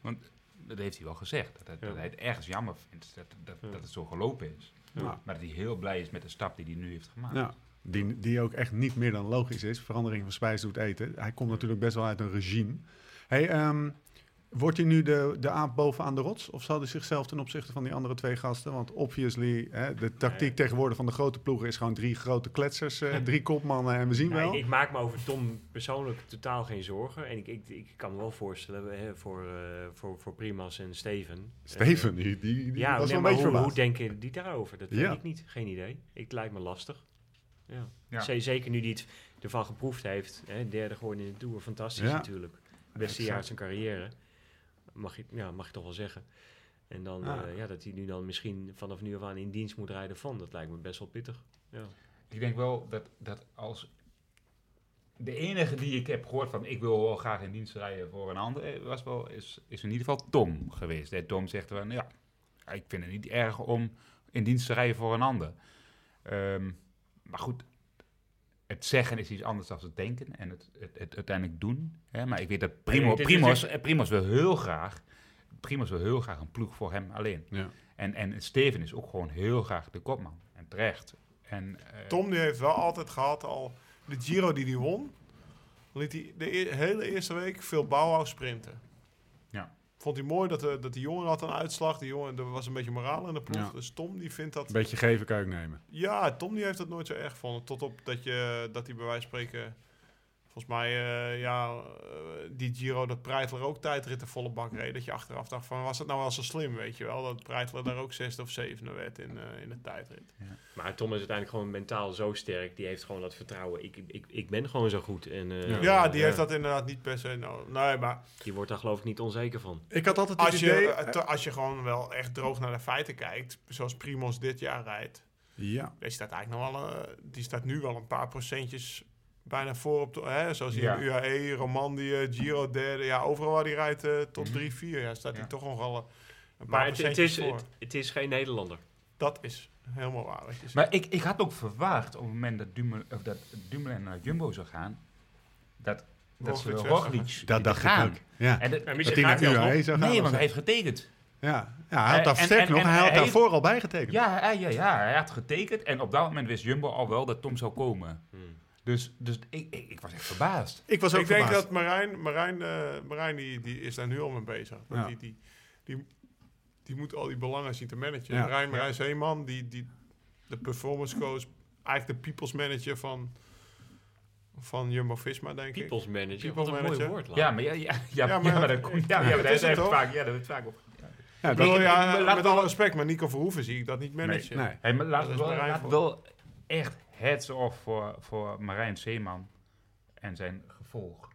Want dat heeft hij wel gezegd. Dat, dat hij het ergens jammer vindt dat, dat, Ja. dat het zo gelopen is. Ja. Maar dat hij heel blij is met de stap die hij nu heeft gemaakt. Die, die ook echt niet meer dan logisch is. Verandering van spijs doet eten. Hij komt natuurlijk best wel uit een regime. Hey, ehm, wordt hij nu de, de aap bovenaan de rots? Of zal hij zichzelf ten opzichte van die andere twee gasten? Want obviously, hè, de tactiek tegenwoordig van de grote ploegen is gewoon drie grote kletsers, eh, drie kopmannen en we zien Nou, wel. ik, ik maak me over Tom persoonlijk totaal geen zorgen. En ik, ik, ik kan me wel voorstellen hè, voor, eh, voor, voor Primas en Steven. Steven, die, die, die Eh, ja, was nee, wel een beetje hoe, hoe denken die daarover? Dat Ja. weet ik niet. Geen idee. Het lijkt me lastig. Ja. Ja. Zeker nu hij het ervan geproefd heeft. Hè, derde geworden in de Tour. Fantastisch Ja. natuurlijk. Beste jaar uit zijn carrière. Mag je, ja, mag je toch wel zeggen. En dan Ah. eh, ja, dat hij nu dan misschien vanaf nu af aan in dienst moet rijden van. Dat lijkt me best wel pittig. Ja. Ik denk wel dat, dat als de enige die ik heb gehoord van ik wil wel graag in dienst rijden voor een ander, eh, was wel, is, is in ieder geval Tom geweest. Hè. Tom zegt van ja, ik vind het niet erg om in dienst te rijden voor een ander. Ehm, maar goed, het zeggen is iets anders dan het denken en het, het, het uiteindelijk doen. Hè. Maar ik weet dat Primo, Nee, dit is Primos, echt- eh, Primos wil heel graag, Primos wil heel graag een ploeg voor hem alleen. Ja. En, en Steven is ook gewoon heel graag de kopman. En terecht. En, eh, Tom die heeft wel altijd gehad, al de Giro die hij won, liet hij de e- hele eerste week veel Bauhaus sprinten. Vond hij mooi dat de, dat die jongen had een uitslag. Die jongen, er was een beetje moraal in de ploeg. Ja. Dus Tom die vindt dat... Een beetje geven ook nemen. Ja, Tom die heeft dat nooit zo erg gevonden. Tot op dat, je, dat hij bij wijze van spreken... Volgens mij, eh, ja, eh, die Giro, dat Breitler ook tijdritten volle bak reed. Dat je achteraf dacht van, was het nou wel zo slim, weet je wel? Dat Breitler daar ook zesde of zevende werd in, eh, in de tijdrit. Maar Tom is uiteindelijk gewoon mentaal zo sterk. Die heeft gewoon dat vertrouwen. Ik, ik, ik ben gewoon zo goed. En, eh, Ja. Ja, die heeft dat inderdaad niet per se nodig. Nee, maar Die wordt daar geloof ik niet onzeker van. Ik had altijd het als je, idee... te- als je gewoon wel echt droog naar de feiten kijkt, zoals Primos dit jaar rijdt, ja, die staat eigenlijk nog wel, die staat nu wel een paar procentjes bijna voor op de, hè, zoals hij Ja. in UAE, Romandie, Giro derde, ja, overal waar hij rijdt eh, tot Mhm. 3, 4, ja, staat hij Ja. toch nogal eh, een paar Maar het, is, voor. het, het is geen Nederlander. Dat is helemaal waar. wat je zegt. Maar ik, ik had ook verwacht op het moment dat Dumoulin, of dat Dumoulin naar Jumbo zou gaan, dat, dat ze Roglic dat dacht ik ook. Ja. En dat, hij gaat naar. UAE zou gaan. nee, want hij heeft getekend. Ja, ja hij had daar sterk nog. en hij had hij daarvoor al bijgetekend. Ja, ja, ja, ja, hij had getekend en op dat moment wist Jumbo al wel dat Tom zou komen. Hmm. Dus, dus ik, ik, ik was echt verbaasd. Ik was ook ik denk dat Marijn, Marijn, eh, Marijn die, die is daar nu al mee bezig. Dat Ja. Die, die, die, die moet al die belangen zien te managen. Ja. Marijn, Marijn Zeeman, die, die, de performance coach, eigenlijk de people's manager van, van Jumbo-Visma, denk ik. People's manager. People Wat een manager. mooi woord. Ja, maar, ja, ja, ja, Ja, ja, maar- dat komt, ja, ja, Ja, maar dat is daar het vaak, ja, we het vaak op. Ja, Ik dat- bedoel, ja, met alle respect, maar Nico Verhoeven zie ik dat niet managen. nee. Hey, maar laat Dat is wel, laat voor. wel echt heads off voor, voor Marijn Zeeman en zijn gevolg.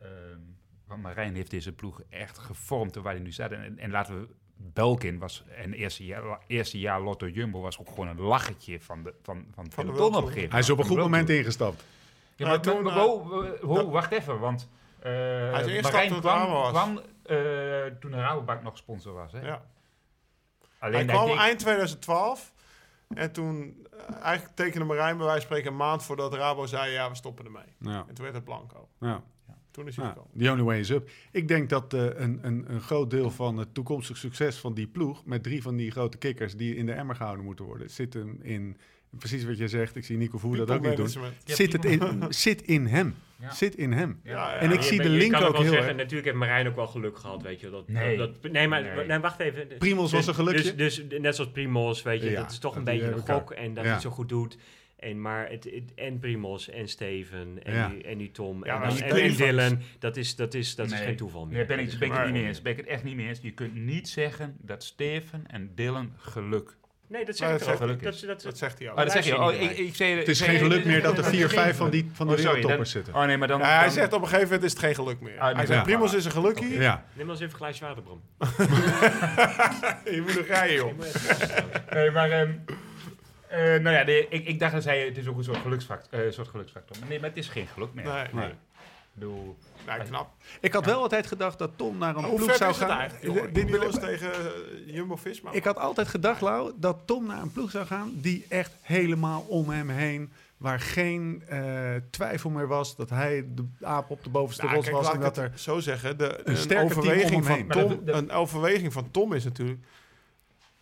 Ehm, want Marijn heeft deze ploeg echt gevormd waar hij nu staat. En, en laten we... Belkin was, en eerste jaar, eerste jaar Lotto Jumbo was ook gewoon een lachetje van de, van, van, Van van de Hij is op een goed moment ingestapt. Ja, maar toen, toen, eh, ho, ho, dat- wacht even, want uh, Marijn toen kwam, was. kwam eh, toen de Rabobank nog sponsor was. Hè? Ja. Alleen Hij kwam deed- eind 2012 en toen eh, eigenlijk tekende Marijn bij wijze van spreken een maand voordat Rabo zei, ja, we stoppen ermee. Ja, En toen werd het blanco. ja. Toen is hij gekomen. the only way is up. Ik denk dat eh, een, een, een groot deel van het toekomstig succes van die ploeg... met drie van die grote kikkers die in de emmer gehouden moeten worden... zit hem in, precies wat je zegt, ik zie Nico Voer dat ook niet doen... Ja, Zit, het in, zit in hem. Ja. Zit in hem. Ja. Ja, En ik ja. zie Je- de link ook wel heel zeggen, erg. Natuurlijk heeft Marijn ook wel geluk gehad, weet je. Dat, Nee. Dat, nee, maar Nee. nee, wacht even. Primos was een gelukje. Dus, dus net zoals Primos, weet je, Ja, dat is toch een die beetje een gok en dat Ja. hij het zo goed doet. En, maar het, het- en Primos en Steven en, Ja. nu, en Tom Ja, en, dan- die en, Dylan, dat is, dat is, dat is geen toeval meer. Nee, ben ik, ben ik het niet mee toeval eens. Ben ik het echt niet mee eens. Je kunt niet zeggen dat Steven en Dylan geluk. Nee, dat ik zegt ook. geluk Dat, dat, Dat zegt hij ook. Oh, dat zeg je. Oh, ik, ik zei, Het is geen geluk meer dat er vier, vijf van die, van de Oh, sorry, wereldtoppers dan- zitten. Oh nee, maar dan... Ja, hij dan- zegt op een gegeven moment is het geen geluk meer. Ah, hij zegt, ja. Primos is een gelukkie. Oké. Ja, Neem maar eens even een glaasje water, Bram. Je moet nog rijden, joh. Nee, maar... ehm, eh, nou ja, de- ik, ik dacht dat hij... Het is ook een soort geluksfactor. eh, soort geluksfactor. Maar nee, maar het is geen geluk meer. Nee, Nee. Ik bedoel... knap. ik had wel altijd gedacht dat Tom naar een ploeg zou gaan. Dit- Ineos tegen eh, Jumbo-Visma. Ik had altijd gedacht, Lau, dat Tom naar een ploeg zou gaan die echt helemaal om hem heen, waar geen eh, twijfel meer was dat hij de aap op de bovenste Nou, rots was laat en ik dat het er zo zeggen. De, een, overweging van Tom, een overweging van Tom is natuurlijk...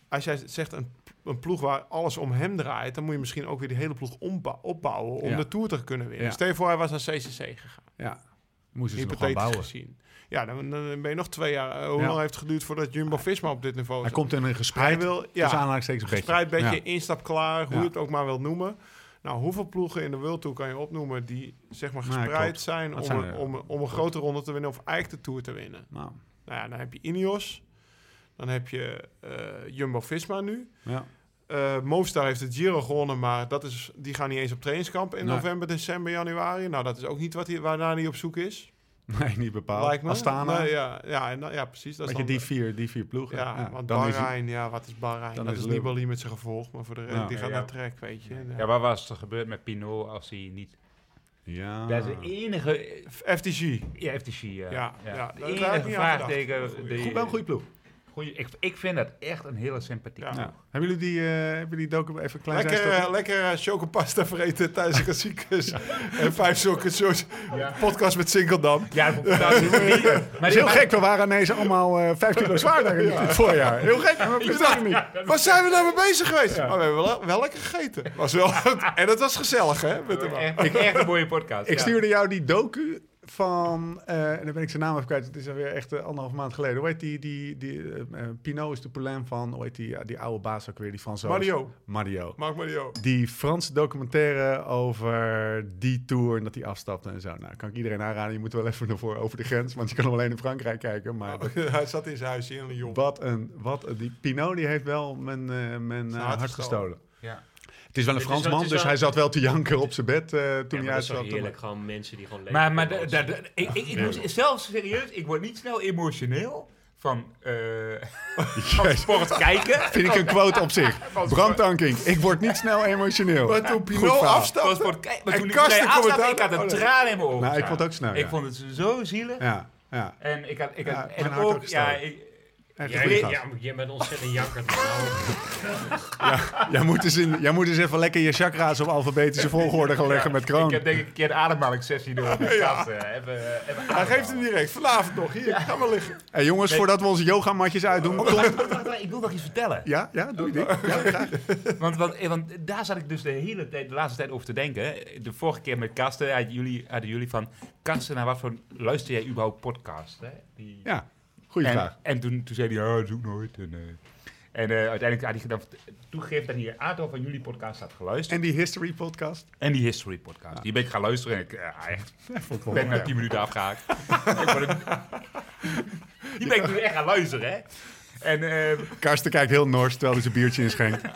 als jij zegt een, een ploeg waar alles om hem draait, dan moet je misschien ook weer die hele ploeg opbouwen om Ja. de Tour te kunnen winnen. Ja. Stel je voor, hij was naar CCC gegaan. Ja, moesten ze nog bouwen. gezien. Ja, dan, dan ben je nog twee jaar. eh, hoe Ja. lang heeft het geduurd voordat Jumbo-Visma op dit niveau Hij komt in een Hij gespreid, wil, tussen ja, aanhalingstekens beetje. gespreid beetje, Ja. instap klaar, hoe je het ook maar wilt noemen. Nou, hoeveel ploegen in de World Tour kan je opnoemen die zeg maar gespreid zijn, om, zijn een, om, om een grote ronde te winnen of eigenlijk de Tour te winnen? Nou, Nou ja, dan heb je Ineos, dan heb je eh, Jumbo-Visma nu. ja. Eh Movistar heeft het Giro gewonnen, maar dat is, die gaan niet eens op trainingskamp in Nee. november, december, januari. Nou, dat is ook niet wat hij, waarnaar hij op zoek is. Nee, niet bepaald. Lijkt me. Astana, Nee, ja, ja, en, ja, precies. Dat is je, die vier, die vier ploegen. Ja, want dan is hij- Bahrein, ja, wat is Bahrein? dan dat is is Nibali met zijn gevolg, maar voor de rest, Ja. die gaat Ja. naar trek, weet je. Ja, wat was er gebeurd met Pinot als hij niet... Ja. Dat is de enige... FTG. Ja, FTC, ja. Ja, ja, daar De enige vraagteken... Goed, wel een goede ploeg. Goeie- ik, ik vind dat echt een hele sympathieke Ja. ploeg. Ja. Hebben jullie die, eh hebben jullie docu even een klein Lekker, eh, lekker eh, chocopasta vreten tijdens de klassiekers. En vijf zulke soort podcast met Sinkeldam. Ja, dat dat is Dat heel gek, we waren ineens allemaal eh 5 kilo zwaarder in het voorjaar. Heel gek, maar. Waar zijn we nou mee bezig geweest? Maar we hebben wel, wel lekker gegeten. Was wel, en het was gezellig, hè? Met. Echt, echt een mooie podcast. Ik ja. stuurde jou die docu van, eh, en dan ben ik zijn naam even kwijt, het is alweer echt eh, anderhalf maand geleden. Hoe heet die, die, die eh, Pinot is de Poulain van, hoe heet die, die oude baas ook weer, die Fransoos? Mario. Mario. Mark Mario. Die Franse documentaire over die tour en dat hij afstapte en zo. Nou, kan ik iedereen aanraden, je moet wel even ervoor over de grens, want je kan hem alleen in Frankrijk kijken. Maar dat- Hij zat in zijn huisje in Lyon. wat een, wat een- die Pinot die heeft wel mijn, eh, mijn hart hart gestolen. gestolen. Ja. Het is wel een Fransman, dus wel- hij zat wel te janken op zijn bed eh, toen Ja, hij maar dat is uitzat. heerlijk, gewoon mensen die gewoon leven. Maar, maar voor da- ons. da- da- ik, ik, ik moest zelfs serieus, ik word niet snel emotioneel van, eh van sport kijken. Vind ik een quote op zich. Brandtanking. Ik word niet snel emotioneel. Maar toen Pinot afstapte... sport kijken. Maar toen ik afstapte, had een Oh, traan in mijn ogen. Nou, ik vond het ook snel, Ik ja. vond het zo zielig. Ja, ja. En ik had, ik had Ja, en ook ik, Echt Ja, bent ontzettend jankerd. Jij moet, eens in, jij moet eens even lekker je chakra's op alfabetische volgorde gaan leggen met ik kroon. heb denk ik een keer de ademhalingssessie door de kast. even, even Hij geeft hem direct. Vanavond nog. Hier, ga maar liggen. Hey, jongens, Nee. voordat we onze yogamatjes uitdoen. Tom. Wacht, wacht, wacht, ik wil nog iets vertellen. Ja, ja, doe je ding. Ja, graag. Want, want, eh, want daar zat ik dus de hele tijd, de laatste tijd over te denken. De vorige keer met Karsten hadden jullie, hadden jullie van... Karsten, naar wat voor luister jij überhaupt podcast? Hè? Die, Ja, goede en, vraag. En toen, toen zei hij, ja, dat doe ik nooit. En, eh, en eh, uiteindelijk had hij gedaan, toegegeven dat hij een aantal van jullie podcasts had geluisterd. En die History podcast? En, die History podcast. Die ben ik gaan luisteren en ik echt, ik wel ben na 10 minuten afgehaakt. Die ben ik nu echt gaan luisteren, hè. En, eh, Karsten kijkt heel nors terwijl hij zijn biertje inschenkt.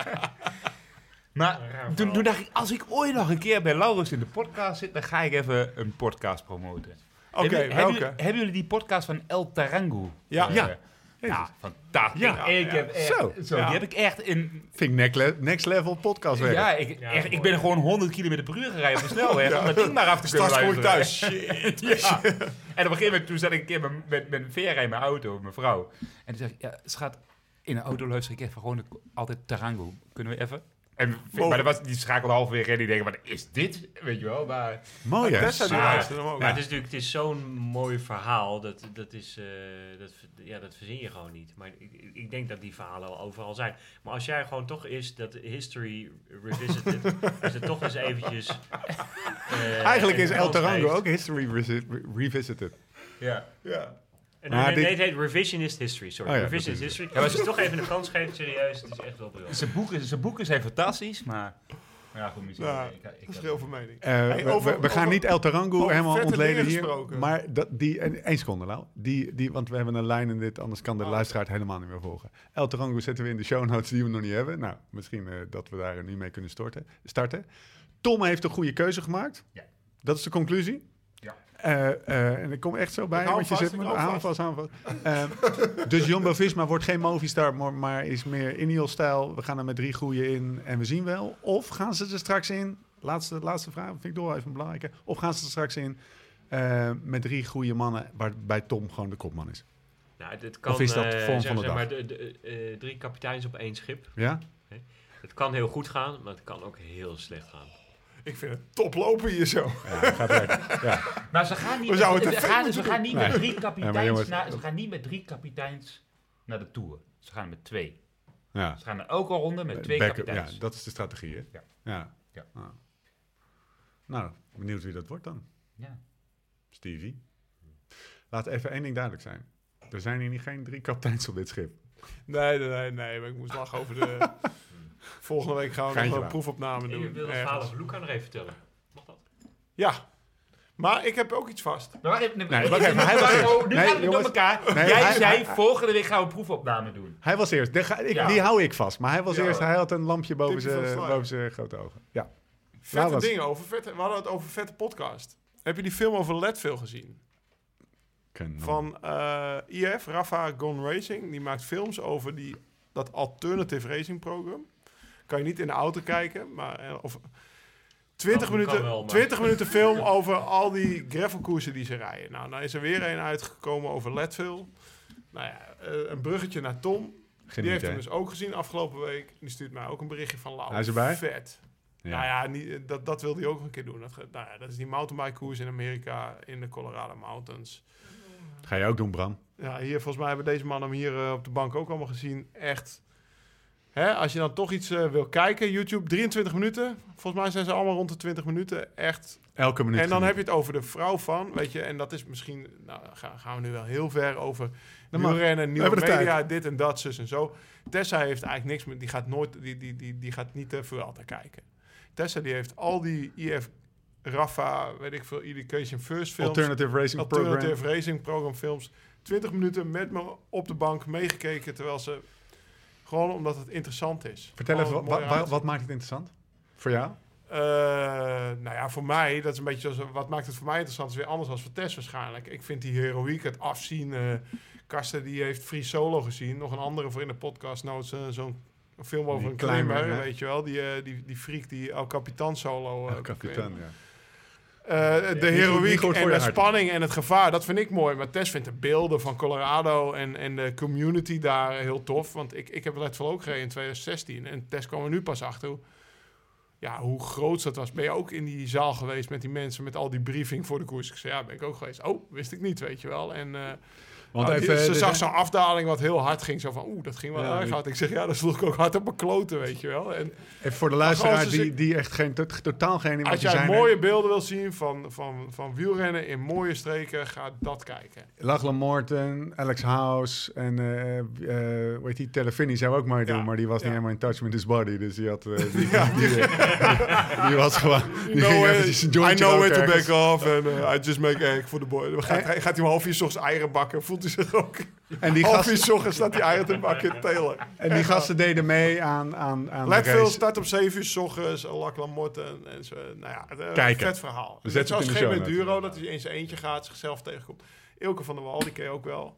maar toen, toen dacht ik, als ik ooit nog een keer bij Laurens in de podcast zit, dan ga ik even een podcast promoten. Oké, hebben, jullie, hebben jullie die podcast van El Tarango? Ja. Eh, Ja. Ja, fantastisch. Ja, ik ja. heb echt, Zo. zo. Ja. Die heb ik echt in... Vind ik next, le- next level podcast werk. Ja, ik, Ja, echt, ik ben gewoon 100 km per uur gereden op de snelweg om dat ding maar af te kunnen Straks kom ik luisteren. thuis. Shit. Ja. En op een gegeven moment, toen zat ik een keer met, met, met Vera in mijn auto, mijn vrouw. En toen zei ik, ja, schat, in de auto luister ik even gewoon de- altijd Tarango. Kunnen we even? En, maar dat was, die schakelde halverwege en die denken, wat is dit? Weet je wel, maar... Mooi hè? Maar het is natuurlijk het is zo'n mooi verhaal. Dat, dat, is, eh, dat, ja, dat verzin je gewoon niet. Maar ik, ik- denk dat die verhalen al overal zijn. Maar als jij gewoon toch is dat history revisited. als het toch eens eventjes. eh, Eigenlijk is El Tarango ook History Revisited. Ja. Ja. Maar nee, dit- nee, het heet Revisionist History. Sorry, Oh ja, Revisionist History. als je het toch even een kans geeft, serieus, het is echt wel briljant. Zijn boeken, zijn boeken zijn fantastisch, maar... Ja, goed, misschien... Ja, ik, ik, ik, Verschil van mening. Eh, Hey, we- over- we, we gaan niet El Tarango helemaal ontleden hier. gesproken. Maar dat, die, en, één seconde nou. Die, die, want we hebben een lijn in dit, anders kan de Oh. luisteraar het helemaal niet meer volgen. El Tarango zetten we in de show notes die we nog niet hebben. Nou, misschien eh, dat we daar nu mee kunnen storten, starten. Tom heeft een goede keuze gemaakt. Ja. Dat is de conclusie. Eh, eh, en ik kom echt zo bij, want je zit hou hou vast. Eh, dus Jumbo-Visma wordt geen Movistar, maar, maar is meer Ineos-stijl. We gaan er met drie goeie in en we zien wel. Of gaan ze er straks in, laatste, laatste vraag, vind ik wel even belangrijk. Of gaan ze er straks in met drie goede mannen, waarbij Tom gewoon de kopman is. Nou, het kan, Of is dat eh, vorm zeg, van de dag? maar, de, de, eh, drie kapiteins op één schip. Ja? Het kan heel goed gaan, maar het kan ook heel slecht gaan. Ik vind het top lopen hier zo. Ja, gaat lekker. Ja. Maar ze gaan niet, We zouden met, ze gaan, moeten ze gaan niet Nee. met drie kapiteins jongens- naar, ze gaan niet met drie kapiteins naar de Tour. Ze gaan met twee. Ja. Ze gaan er ook al ronde met twee kapiteins. Ja, dat is de strategie, hè? Ja. Ja. Ja. Ah. Nou, benieuwd wie dat wordt dan. Ja. Stevie. Laat even één ding duidelijk zijn. Er zijn hier niet geen drie kapiteins op dit schip. Nee, nee, nee, nee. Maar ik moest lachen over de... Volgende week gaan we Geintje nog een maar. proefopname Ik doen. wil het ergens. verhaal over Luca nog even vertellen. Mag dat? Ja. Maar ik heb ook iets vast. Maar wacht even, Nee, wacht even, hij was nu. Nee, gaan we door jongens. elkaar. Nee, Jij hij- zei, hij- volgende week gaan we een proefopname doen. Hij was eerst. Die, ga- ik, Ja. die hou ik vast. Maar hij was Ja. eerst. Hij had een lampje boven Tipje van zijn, sluier. boven zijn grote ogen. Ja. Vette Nou, was- dingen over vette... We hadden het over vette podcast. Heb je die film over Leadville gezien? Van eh, IF, Rafa Gone Racing. Die maakt films over die, dat alternative racing program. Kan je niet in de auto kijken, maar... eh, Of, 20 Kan- kan minuten, wel, maar- 20 minuten film over al die gravelkoersen die ze rijden. Nou, nou is er weer een uitgekomen over Leadville. Nou ja, eh, een bruggetje naar Tom. die heeft hem dus ook gezien afgelopen week. Die stuurt mij ook een berichtje van Lau. Hij is erbij? Vet. Ja. Nou ja, niet, dat, dat wil hij ook een keer doen. Dat, nou ja, dat is die mountainbike koers in Amerika in de Colorado Mountains. Ga je ook doen, Bram? Ja, hier volgens mij hebben deze mannen hem hier eh, op de bank ook allemaal gezien. Echt. Hè, als je dan toch iets eh, wil kijken, YouTube 23 minuten. Volgens mij zijn ze allemaal rond de 20 minuten. Echt. Elke minuut. En dan heb je het over de vrouw van, weet je. En dat is misschien, nou gaan, gaan we nu wel heel ver over wielrennen, nieuwe media, dit en dat, zus en zo. Tessa heeft eigenlijk niks meer, die gaat nooit, die, die, die, die gaat niet uh, Vuelta kijken. Tessa die heeft al die IF, Rafa, weet ik veel, Education First films. Alternative Racing Alternative Program. Racing Program films. 20 minuten met me op de bank meegekeken, terwijl ze... Gewoon omdat het interessant is. Vertel even, wa- wa- wat maakt het interessant? Voor jou? eh, nou ja, voor mij, dat is een beetje zoals, wat maakt het voor mij interessant, is weer anders dan voor Tess waarschijnlijk. Ik vind die heroïek, het afzien. eh Karsten die heeft Free Solo gezien. Nog een andere voor in de podcast, nou zo- zo'n film over Die een klimmer, weet je wel. Die, eh, die, die freak die El Capitan Solo. El Capitan, ja. Eh, de heroïek en de hart. spanning en het gevaar, dat vind ik mooi. Maar Tess vindt de beelden van Colorado en, en de community daar heel tof. Want ik, ik heb Leadville ook gereden in 2016. En Tess kwam er nu pas achter hoe, ja, hoe groot dat was. Ben je ook in die zaal geweest met die mensen, met al die briefing voor de koers? Ik zei, ja, ben ik ook geweest. Oh, wist ik niet, weet je wel. En eh, Want nou, even, ze zag zo'n afdaling wat heel hard ging. Zo van, oeh, dat ging wel Ja, erg hard. Ik zeg, ja, dat sloeg ik ook hard op mijn kloten, weet je wel. En even voor de luisteraar als die, die echt geen, tot- totaal geen als emotie jij zijn. mooie beelden wil zien van, van, van wielrennen in mooie streken, ga dat kijken. Lachlan Morton, Alex House en eh eh hoe heet die, Telefini zou ook maar doen, Ja, maar die was ja. niet helemaal in touch with his body, dus die had, eh, die, die, was gewoon, die know ging where- eventjes een I know where to back off and uh, I just make egg for the boy. Gaat, hij, gaat hij om half uur 's eieren bakken, voelt hij zich ook. En die, half uur gasten, ochtends staat hij eieren te telen. en die gasten deden mee aan, aan, aan de race. start om 7 uur 's ochtends, Morten en zo. Nou ja, het, Kijken. vet verhaal. We Net het zoals de geen. Duro, dat hij in zijn eentje gaat, zichzelf tegenkomt. Ilke van der Wal, die ken je ook wel.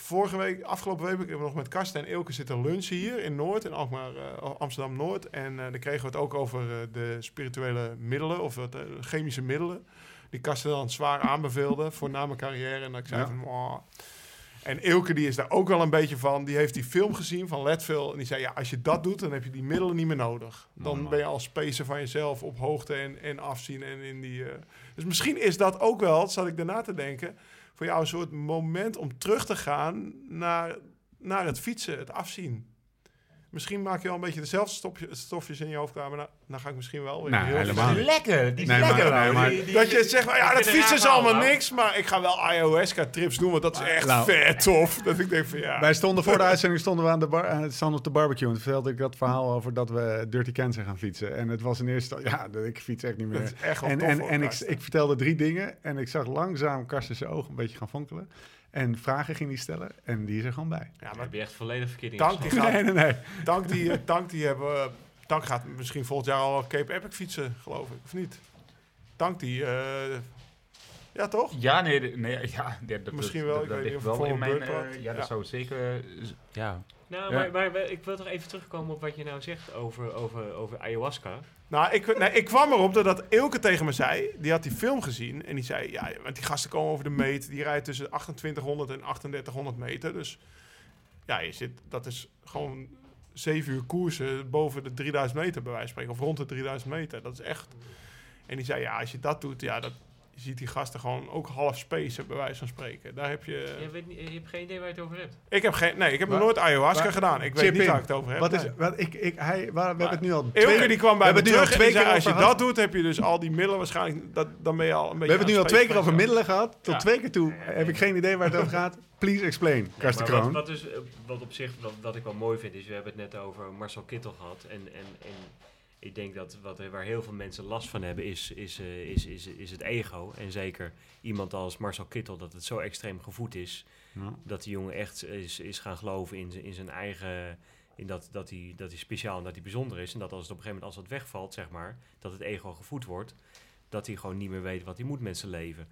Vorige week, afgelopen week, heb ik nog met Karsten en Ilke zitten lunchen hier in Noord, in Alkmaar, eh, Amsterdam-Noord. En eh dan kregen we het ook over eh, de spirituele middelen, of eh, chemische middelen. Die Karsten dan zwaar aanbeveelde voor na mijn carrière. En dat ik zei Ja. van. En Ilke die is daar ook wel een beetje van. Die heeft die film gezien van Leadville. En die zei, ja, als je dat doet, dan heb je die middelen niet meer nodig. Dan ben je al spacer van jezelf op hoogte en, en afzien. En in die, eh, Dus misschien is dat ook wel, zat ik daarna te denken... voor jou een soort moment om terug te gaan naar, naar het fietsen, het afzien. Misschien maak je wel een beetje dezelfde stopje, stofjes in je hoofd klaar. Maar nou, dan ga ik misschien wel weer Nou, heel helemaal Die veel- is lekker, die is Nee, maar- lekker. nee, maar- Die- die- Dat je zegt, nou ja, dat fietsen is allemaal niks. Maar ik ga wel ayahuasca-trips doen, want dat is echt Nou. vet tof. Dat ik denk van ja... Wij stonden voor de uitzending stonden we aan de bar, eh, stonden op de barbecue en toen vertelde ik dat verhaal over dat we Dirty Kansas gaan fietsen. En het was in eerste ja, ik fiets echt niet Dat meer. is echt wel En, tof en, en ik, ik vertelde drie dingen en ik zag langzaam Karsten zijn ogen een beetje gaan fonkelen. En vragen ging hij stellen en die is er gewoon bij. Ja, Maar heb je echt volledig verkeerd Dank die gaat, Nee, nee, nee. dank die, eh, dank die hebben, we- dank gaat misschien volgend jaar al Cape Epic fietsen, geloof ik, of niet? Dank die, eh, ja toch? Ja, nee, de- nee ja, dat- dat, Misschien wel, dat, ik dat weet niet of wel in mijn... beurt eh, ja, dat Ja. zou zeker... eh, ja. Nou, Ja. maar, maar, maar ik wil toch even terugkomen op wat je nou zegt over, over, over ayahuasca. Nou, ik, ik kwam erop doordat Ilke tegen me zei, die had die film gezien en die zei, ja, want die gasten komen over de meet, die rijdt tussen 2800 en 3800 meter, dus ja, je zit, dat is gewoon zeven uur koersen boven de 3000 meter bij wijze van spreken, of rond de 3000 meter, dat is echt. En die zei, ja, als je dat doet, ja, dat, je ziet die gasten gewoon ook half spacen, bij wijze van spreken. Daar heb je... Je, weet niet, je hebt geen idee waar je het over hebt. Ik heb geen... Nee, ik heb nog Waar- nooit ayahuasca gedaan. Ik weet niet in. waar ik het over heb. Wat is, nee. wat, ik, ik, hij, waar, we hebben het nu al twee, die kwam bij we me hebben het nu al terug twee zei, keer als je dat doet, heb je dus al die middelen waarschijnlijk... Dat, dan ben je al een beetje we hebben het nu al twee space keer over middelen gehad. Tot Ja. twee keer toe heb ik geen idee waar het over gaat. Please explain, Karsten Maar wat, Kroon. wat, dus, eh, wat op zich, wat, wat ik wel mooi vind, is we hebben het net over Marcel Kittel gehad. En, en, en ik denk dat wat, waar heel veel mensen last van hebben, is, is, eh, is, is, is het ego. En zeker iemand als Marcel Kittel, dat het zo extreem gevoed is, Ja. dat die jongen echt is, is gaan geloven in, zijn- in zijn eigen... In dat, dat, hij, dat hij speciaal en dat hij bijzonder is. En dat als het op een gegeven moment als dat wegvalt, zeg maar, dat het ego gevoed wordt, dat hij gewoon niet meer weet wat hij moet met zijn leven.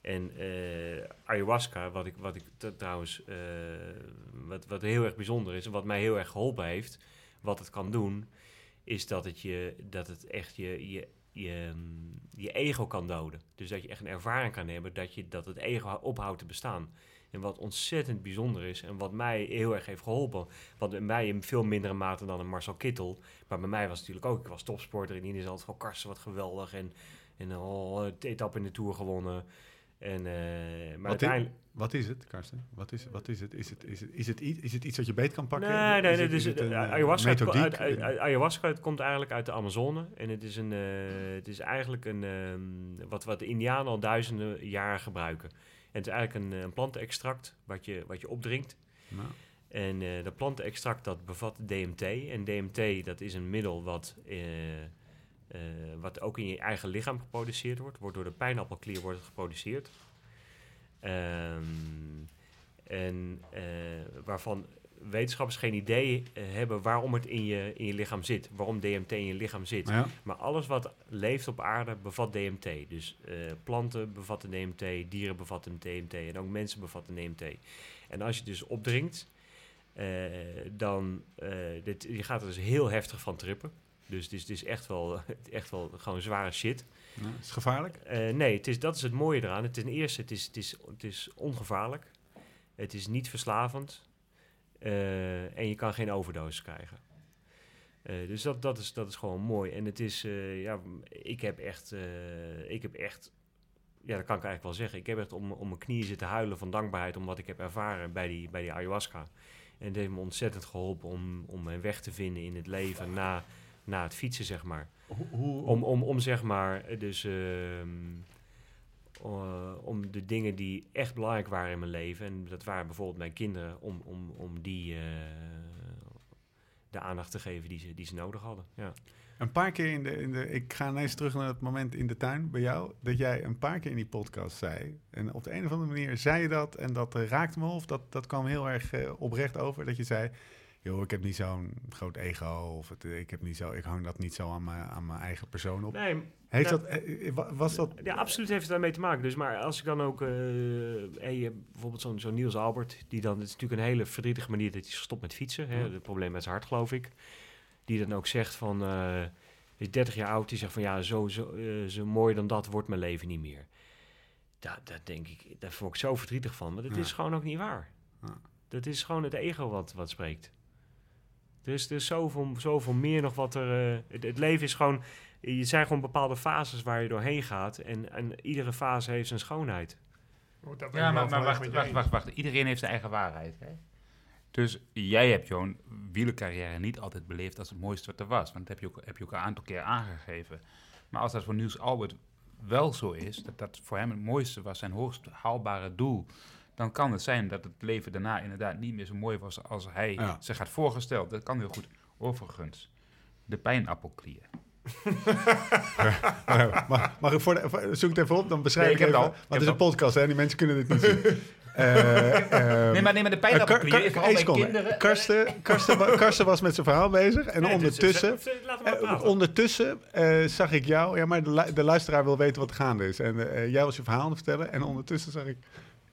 En eh, ayahuasca, wat ik, wat ik trouwens, eh, wat, wat heel erg bijzonder is en wat mij heel erg geholpen heeft, wat het kan doen, is dat het, je, dat het echt je, je, je, mm, je ego kan doden. Dus dat je echt een ervaring kan hebben dat, je, dat het ego ophoudt te bestaan. En wat ontzettend bijzonder is en wat mij heel erg heeft geholpen. Want bij mij in veel mindere mate dan een Marcel Kittel. Maar bij mij was het natuurlijk ook, ik was topsporter. Is altijd gewoon Karsten, wat geweldig. En, en oh, etappe in de Tour gewonnen. En, eh, maar Wat uiteindelijk... Wat is het, Karsten? Wat is, wat is het? Is het, is het, is het, iets, is het iets dat je beet kan pakken? Nee, nee, nee. Dus, is het een, eh, eh, ayahuasca, het uit- ayahuasca het komt eigenlijk uit de Amazone. En het is, een, eh, het is eigenlijk een, ehm, wat, wat de Indianen al duizenden jaren gebruiken. En het is eigenlijk een, een plantenextract wat je, wat je opdrinkt. Nou, En eh dat plantenextract dat bevat DMT. En DMT dat is een middel wat, eh, eh, wat ook in je eigen lichaam geproduceerd wordt. Wordt door de pijnappelklier wordt het geproduceerd. Ehm, en eh, waarvan wetenschappers geen idee eh, hebben waarom het in je, in je lichaam zit. Waarom DMT in je lichaam zit. ja. Maar alles wat leeft op aarde bevat DMT. Dus planten bevatten DMT, dieren bevatten DMT en ook mensen bevatten DMT. En als je dus opdrinkt, eh, dan dit, je gaat er dus heel heftig van trippen. Dus het is, het is echt, wel, echt wel gewoon zware shit. Ja, is het gevaarlijk? Eh, nee, het is, dat is het mooie eraan. Ten eerste, het is, het, is, het is ongevaarlijk. Het is niet verslavend. eh, en je kan geen overdosis krijgen. Eh, dus dat, dat, is, dat is gewoon mooi. En het is, ja, ik heb echt, ik heb echt, ja, dat kan ik eigenlijk wel zeggen. Ik heb echt om, om mijn knieën zitten huilen van dankbaarheid om wat ik heb ervaren bij die, bij die ayahuasca. En het heeft me ontzettend geholpen om, om mijn weg te vinden in het leven na, na het fietsen, zeg maar. Hoe, hoe, Om, om, om zeg maar, dus ehm, eh, om de dingen die echt belangrijk waren in mijn leven, en dat waren bijvoorbeeld mijn kinderen, om, om, om die eh, de aandacht te geven die ze, die ze nodig hadden. Ja. Een paar keer in de, in de... Ik ga ineens terug naar het moment in de tuin bij jou... dat jij een paar keer in die podcast zei... en op de een of andere manier zei je dat... en dat raakte me of dat, dat kwam heel erg eh, oprecht over... dat je zei... joh, ik heb niet zo'n groot ego... of het, ik, heb niet zo, ik hang dat niet zo aan mijn, aan mijn eigen persoon op. Nee, Heeft nou, dat, eh, eh, wa- was dat... Ja, absoluut heeft het daarmee te maken. Dus maar als ik dan ook, eh hey, bijvoorbeeld zo'n Niels Albert, die dan, het is natuurlijk een hele verdrietige manier dat hij is gestopt met fietsen. Hè, Ja. Het probleem met zijn hart, geloof ik. Die dan ook zegt van, is 30 jaar oud, die zegt van ja, zo, zo, zo mooi dan dat wordt mijn leven niet meer. Daar, daar denk ik, daar word ik zo verdrietig van, maar dat Ja. is gewoon ook niet waar. Ja. Dat is gewoon het ego wat, wat spreekt. Er is, er is zoveel, zoveel meer nog wat er... eh, het, het leven is gewoon... Je zijn gewoon bepaalde fases waar je doorheen gaat. En, en iedere fase heeft zijn schoonheid. Oh, dat Ja, maar, wacht, wacht, wacht, wacht. Iedereen heeft zijn eigen waarheid. Hè? Dus jij hebt jouw wielercarrière niet altijd beleefd als het mooiste wat er was. Want dat heb je ook, heb je ook een aantal keer aangegeven. Maar als dat voor Niels Albert wel zo is, dat dat voor hem het mooiste was, zijn hoogst haalbare doel, dan kan het zijn dat het leven daarna inderdaad niet meer zo mooi was als hij Ja. zich had voorgesteld. Dat kan heel goed. Overigens, de pijnappelklier. Eh, mag, mag ik voor de, zoek het even op, dan beschrijf Nee, ik ik heb even. het al. Want het is een podcast, hè? Die mensen kunnen dit niet zien. Eh, ehm, nee, maar, nee, maar de eh, Kar- pijnappelklier Kar- mijn seconde. kinderen... Karsten, Karsten, wa- Karsten was met zijn verhaal bezig. En Nee, dus- ondertussen... dus- dus- maar ondertussen zag ik jou, ja, maar de, de luisteraar wil weten wat gaande is. En jij was je verhaal aan het vertellen. En ondertussen zag ik,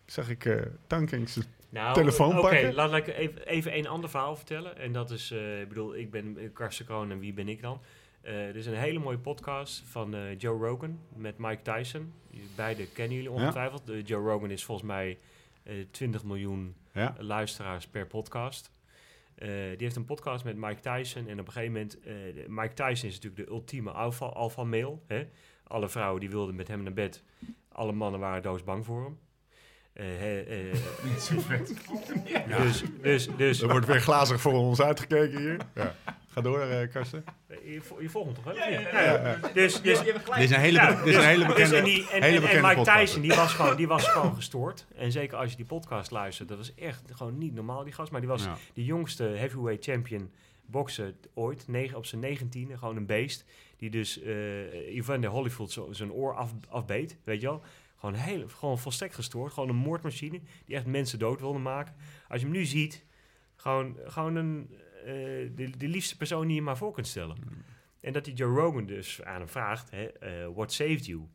zag ik eh Tankings. Nou, telefoon Oké, pakken? laat ik even, even een ander verhaal vertellen. En dat is, eh, ik bedoel, ik ben Karsten Kroon en wie ben ik dan? Eh er is een hele mooie podcast van Joe Rogan met Mike Tyson. Beide kennen jullie ongetwijfeld. De Joe Rogan is volgens mij eh 20 miljoen Ja, luisteraars per podcast. Die heeft een podcast met Mike Tyson. En op een gegeven moment... Mike Tyson is natuurlijk de ultieme alpha, alpha male. Hè? Alle vrouwen die wilden met hem naar bed. Alle mannen waren doodsbang voor hem. Eh, eh, Zo vet. Dus, dus, dus Er wordt weer glazig voor ons uitgekeken hier. Ja. Ga door, eh Karsten. je, je volgt hem toch? hè? Ja, Ja. Dus, dus. Dit is een hele, Ja, be- dit is een hele dus bekende, en, die, en, hele en- en bekende Mike podcast. Tyson, die was, gewoon, die was gewoon gestoord. En zeker als je die podcast luistert, dat was echt gewoon niet normaal, die gast. Maar die was Ja. de jongste heavyweight champion boksen ooit, negen, op zijn negentiende, gewoon een beest. Die dus eh Evander Holyfield zo- zijn oor af, afbeet, weet je wel. Gewoon, heel, gewoon volstrekt gestoord, gewoon een moordmachine die echt mensen dood wilde maken. Als je hem nu ziet, gewoon, gewoon een, eh, de, de liefste persoon die je maar voor kunt stellen. En dat die Joe Rogan dus aan hem vraagt, hè, eh, what saved you?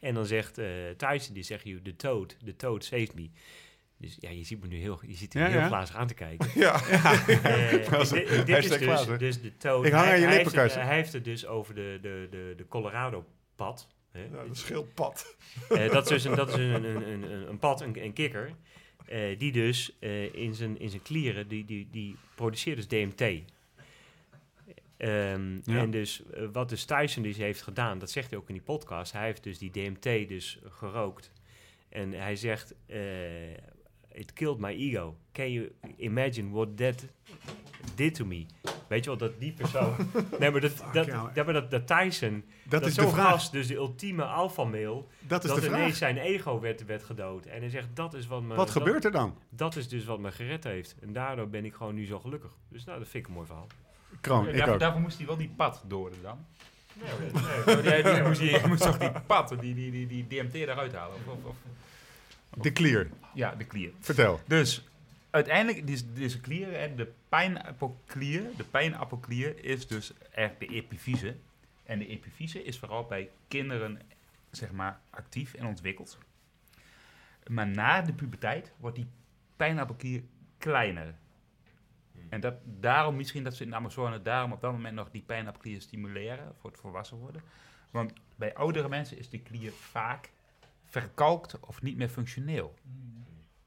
En dan zegt eh Tyson, die zegt you, the toad, the toad saved me. Dus ja, je ziet me nu heel, je ziet hem Ja, heel ja. glazig aan te kijken. Ja. Dat is dit, dit is dus, glazig. dus de toad. Ik hang hij, aan je hij lippen, heeft het, hij heeft het dus over de, de, de, de Colorado-pad. Hè? Ja, dat scheelt pad. Eh, dat is dus een, dat is een, een, een, een, een pad, een, een kikker, eh, die dus eh, in, zijn, in zijn klieren, die, die, die produceert dus DMT. Ehm, Ja. En dus wat dus Tyson dus heeft gedaan, dat zegt hij ook in die podcast, hij heeft dus die DMT dus gerookt. En hij zegt, eh, it killed my ego. Can you imagine what that did to me? Weet je wel, dat die persoon... nee, maar dat, dat, dat, maar dat, dat Tyson, Dat, dat, is zo'n vraag. gast, dus de ultieme alpha-mail, Dat is dat de ineens vraag. zijn ego werd, werd gedood. En hij zegt, dat is wat me... Wat dat- gebeurt er dan? Dat is dus wat me gered heeft. En daardoor ben ik gewoon nu zo gelukkig. Dus nou, dat vind ik een mooi verhaal. Kroon, Ja, ik daarvoor, ook. daarvoor moest hij wel die pad door dan. Nee, die, die, moest, toch die pad, die, die, die, die DMT eruit halen? Of, of, of- De clear. ja, de klier. Vertel. Dus uiteindelijk, deze, deze klier, de pijnappelklier, de pijnappelklier is dus eigenlijk de epifyse. En de epifyse is vooral bij kinderen, zeg maar, actief en ontwikkeld. Maar na de puberteit wordt die pijnappelklier kleiner. En dat, daarom misschien dat ze in de Amazone daarom op dat moment nog die pijnappelklier stimuleren voor het volwassen worden. Want bij oudere mensen is die klier vaak verkalkt of niet meer functioneel.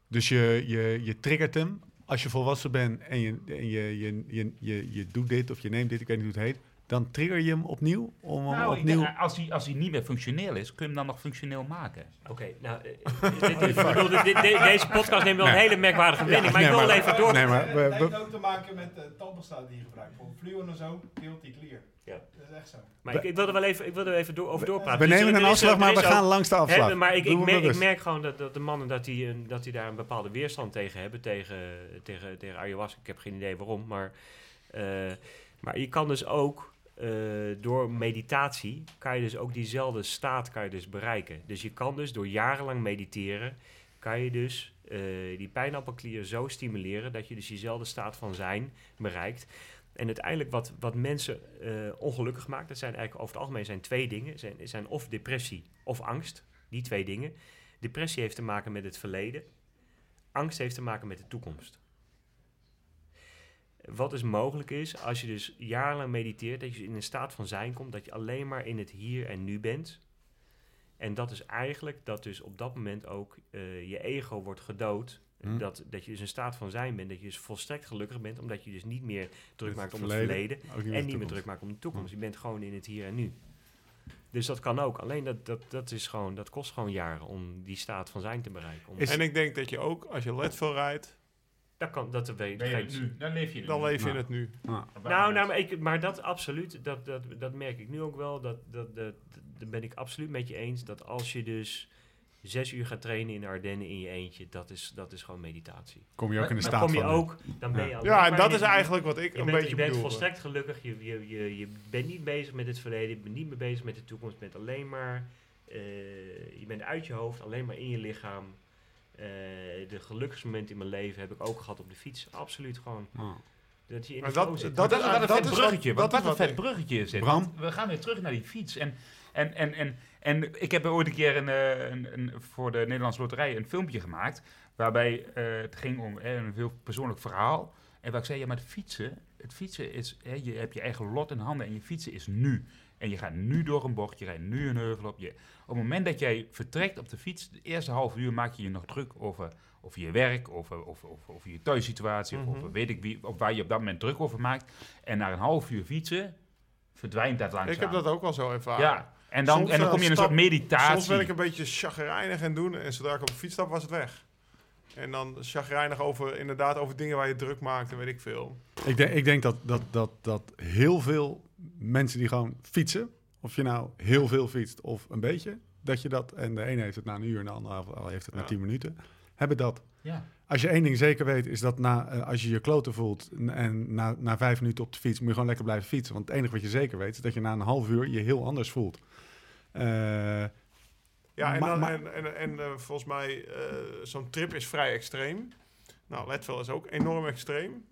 Dus je, je, je triggert hem als je volwassen bent en, je, en je, je, je, je, je doet dit of je neemt dit, ik weet niet hoe het heet. Dan trigger je hem opnieuw om hem Nou, opnieuw... denk, als, hij, als hij niet meer functioneel is, kun je hem dan nog functioneel maken. Oké, nou, eh, deze podcast neemt wel een hele merkwaardige wending. maar ik wil maar- even door. Nee, maar we- Het heeft ook te maken met de tandpasta die je gebruikt. Voor fluo en zo, die clear. Ja. Dat is echt zo. Maar ik, ik wil er wel even, ik wil er even door, over doorpraten. we nemen een afslag, maar we ook- gaan langs de afslag. Hè, maar ik, ik, me merk, ik merk gewoon dat, dat de mannen dat die, een, dat die daar een bepaalde weerstand tegen hebben. Tegen, tegen, tegen ayahuasca. Ik heb geen idee waarom. Maar, eh, maar je kan dus ook eh, door meditatie. kan je dus ook diezelfde staat kan je dus bereiken. Dus je kan dus door jarenlang mediteren. kan je dus eh, die pijnappelklier zo stimuleren. dat je dus diezelfde staat van zijn bereikt. En uiteindelijk wat, wat mensen eh, ongelukkig maakt, dat zijn eigenlijk over het algemeen zijn twee dingen. Zijn, zijn of depressie of angst. Die twee dingen. Depressie heeft te maken met het verleden. Angst heeft te maken met de toekomst. Wat dus mogelijk is, als je dus jarenlang mediteert, dat je in een staat van zijn komt, dat je alleen maar in het hier en nu bent. En dat is eigenlijk dat dus op dat moment ook eh, je ego wordt gedood. Hm. Dat, dat je dus in staat van zijn bent, dat je dus volstrekt gelukkig bent, omdat je dus niet meer druk Het maakt om verleden, het verleden niet en niet meer druk maken om de toekomst. Je bent gewoon in het hier en nu. Dus dat kan ook. Alleen dat, dat, dat, is gewoon, dat kost gewoon jaren om die staat van zijn te bereiken. Om, En ik denk dat je ook, als je Leadville rijdt, dat kan, dat weet Ben je geen- het nu? Dan leef je het dan nu. leef je Nou. het nu. Ah. Nou, nou maar, ik, maar dat absoluut, dat, dat, dat merk ik nu ook wel. Dat, dat, dat, dat ben ik absoluut met je eens. Dat als je dus zes uur gaat trainen in de Ardennen in je eentje, dat is, dat is gewoon meditatie. Kom je ook in de Dan staat kom je van... ook, dan ben je Ja. Ja, en dat in is eigenlijk wat ik Je een bent, beetje je bent bedoel. volstrekt gelukkig. Je, je, je, je bent niet bezig met het verleden. Je bent niet meer bezig met de toekomst. Je bent alleen maar... eh, je bent uit je hoofd, alleen maar in je lichaam. Eh, de gelukkigste momenten in mijn leven heb ik ook gehad op de fiets. Absoluut gewoon. Ah. Dat je in Maar de dat- zit. dat- Dat, is een dat vet is wat- bruggetje. Wat, is wat een vet bruggetje is. Bram? Want We gaan weer terug naar die fiets. En, en, en, en, en ik heb ooit een keer een, eh, een, een, voor de Nederlandse Loterij een filmpje gemaakt. Waarbij eh, het ging om eh, een heel persoonlijk verhaal. En waar ik zei, ja, maar het fietsen, het fietsen is, hè, je hebt je eigen lot in handen en je fietsen is nu. En je gaat nu door een bocht, je rijdt nu een heuvel op. Je, op het moment dat jij vertrekt op de fiets, de eerste half uur maak je je nog druk over, over je werk, over, over, over, over je thuissituatie, Mhm. of over weet ik wie, of waar je op dat moment druk over maakt. En na een half uur fietsen verdwijnt dat langzaam. Ik heb dat ook wel zo ervaren. Ja, En dan, Soms, en dan kom je in een stap- soort meditatie. Soms ben ik een beetje chagrijnig en doen. En zodra ik op de fiets stap, was het weg. En dan chagrijnig over, inderdaad, over dingen waar je druk maakt en weet ik veel. Ik denk, ik denk dat, dat, dat, dat heel veel mensen die gewoon fietsen, of je nou heel veel fietst of een beetje, dat je dat, en de ene heeft het na een uur en de andere heeft het na tien minuten, hebben dat. Ja. Als je één ding zeker weet, is dat na, eh, als je je kloten voelt en na, na vijf minuten op de fiets, moet je gewoon lekker blijven fietsen. Want het enige wat je zeker weet, is dat je na een half uur je heel anders voelt. Eh, Ja, en, Maar- dan, maar- en, en, en eh, volgens mij, eh, zo'n trip is vrij extreem. Nou, Leadville is ook enorm extreem.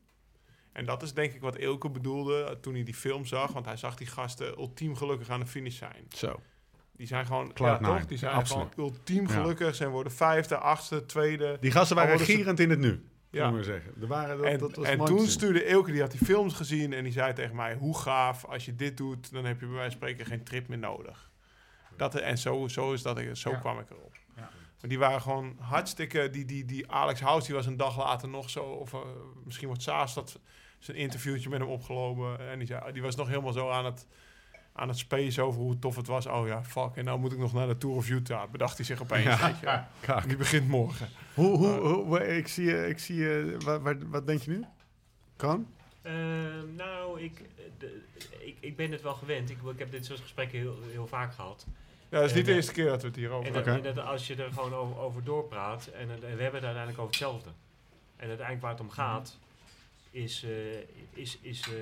En dat is denk ik wat Ilke bedoelde eh, toen hij die film zag. Want hij zag die gasten ultiem gelukkig aan de finish zijn. zo. Die zijn gewoon, Cloud ja, nine, toch? Die zijn absoluut. gewoon ultiem Ja. gelukkig. Ze worden vijfde, achtste, tweede. Die gasten waren Al worden ze- gierend in het nu, Ja. maar zeggen. Er waren, dat, en dat was en toen stuurde Ilke, die had die films gezien en die zei tegen mij... hoe gaaf, als je dit doet, dan heb je bij wijze van spreken geen trip meer nodig. Dat, en zo, zo, is dat, zo Ja. kwam ik erop. Ja. Maar die waren gewoon hartstikke... Die, die, die Alex House, die was een dag later nog zo... of eh, misschien wordt Saas dat zijn interviewtje met hem opgelopen... en die, zei, die was nog helemaal zo aan het, aan het space over hoe tof het was. Oh ja, fuck, en nou moet ik nog naar de Tour of Utah, bedacht hij zich opeens. Ja. Weet je. Kaak. Die begint morgen. Hoe, hoe, hoe, ik zie je, ik zie je, wat, wat, wat denk je nu? Kan? Ehm, nou, ik, de- ik, ik ben het wel gewend. Ik, ik heb dit soort gesprekken heel, heel vaak gehad. Ja, dat is niet En, de eh, eerste keer dat we het hier over En, hebben. dat, en dat als je er gewoon over, over doorpraat, en, en we hebben het uiteindelijk over hetzelfde. En uiteindelijk waar het om gaat, is, eh, is, is, eh,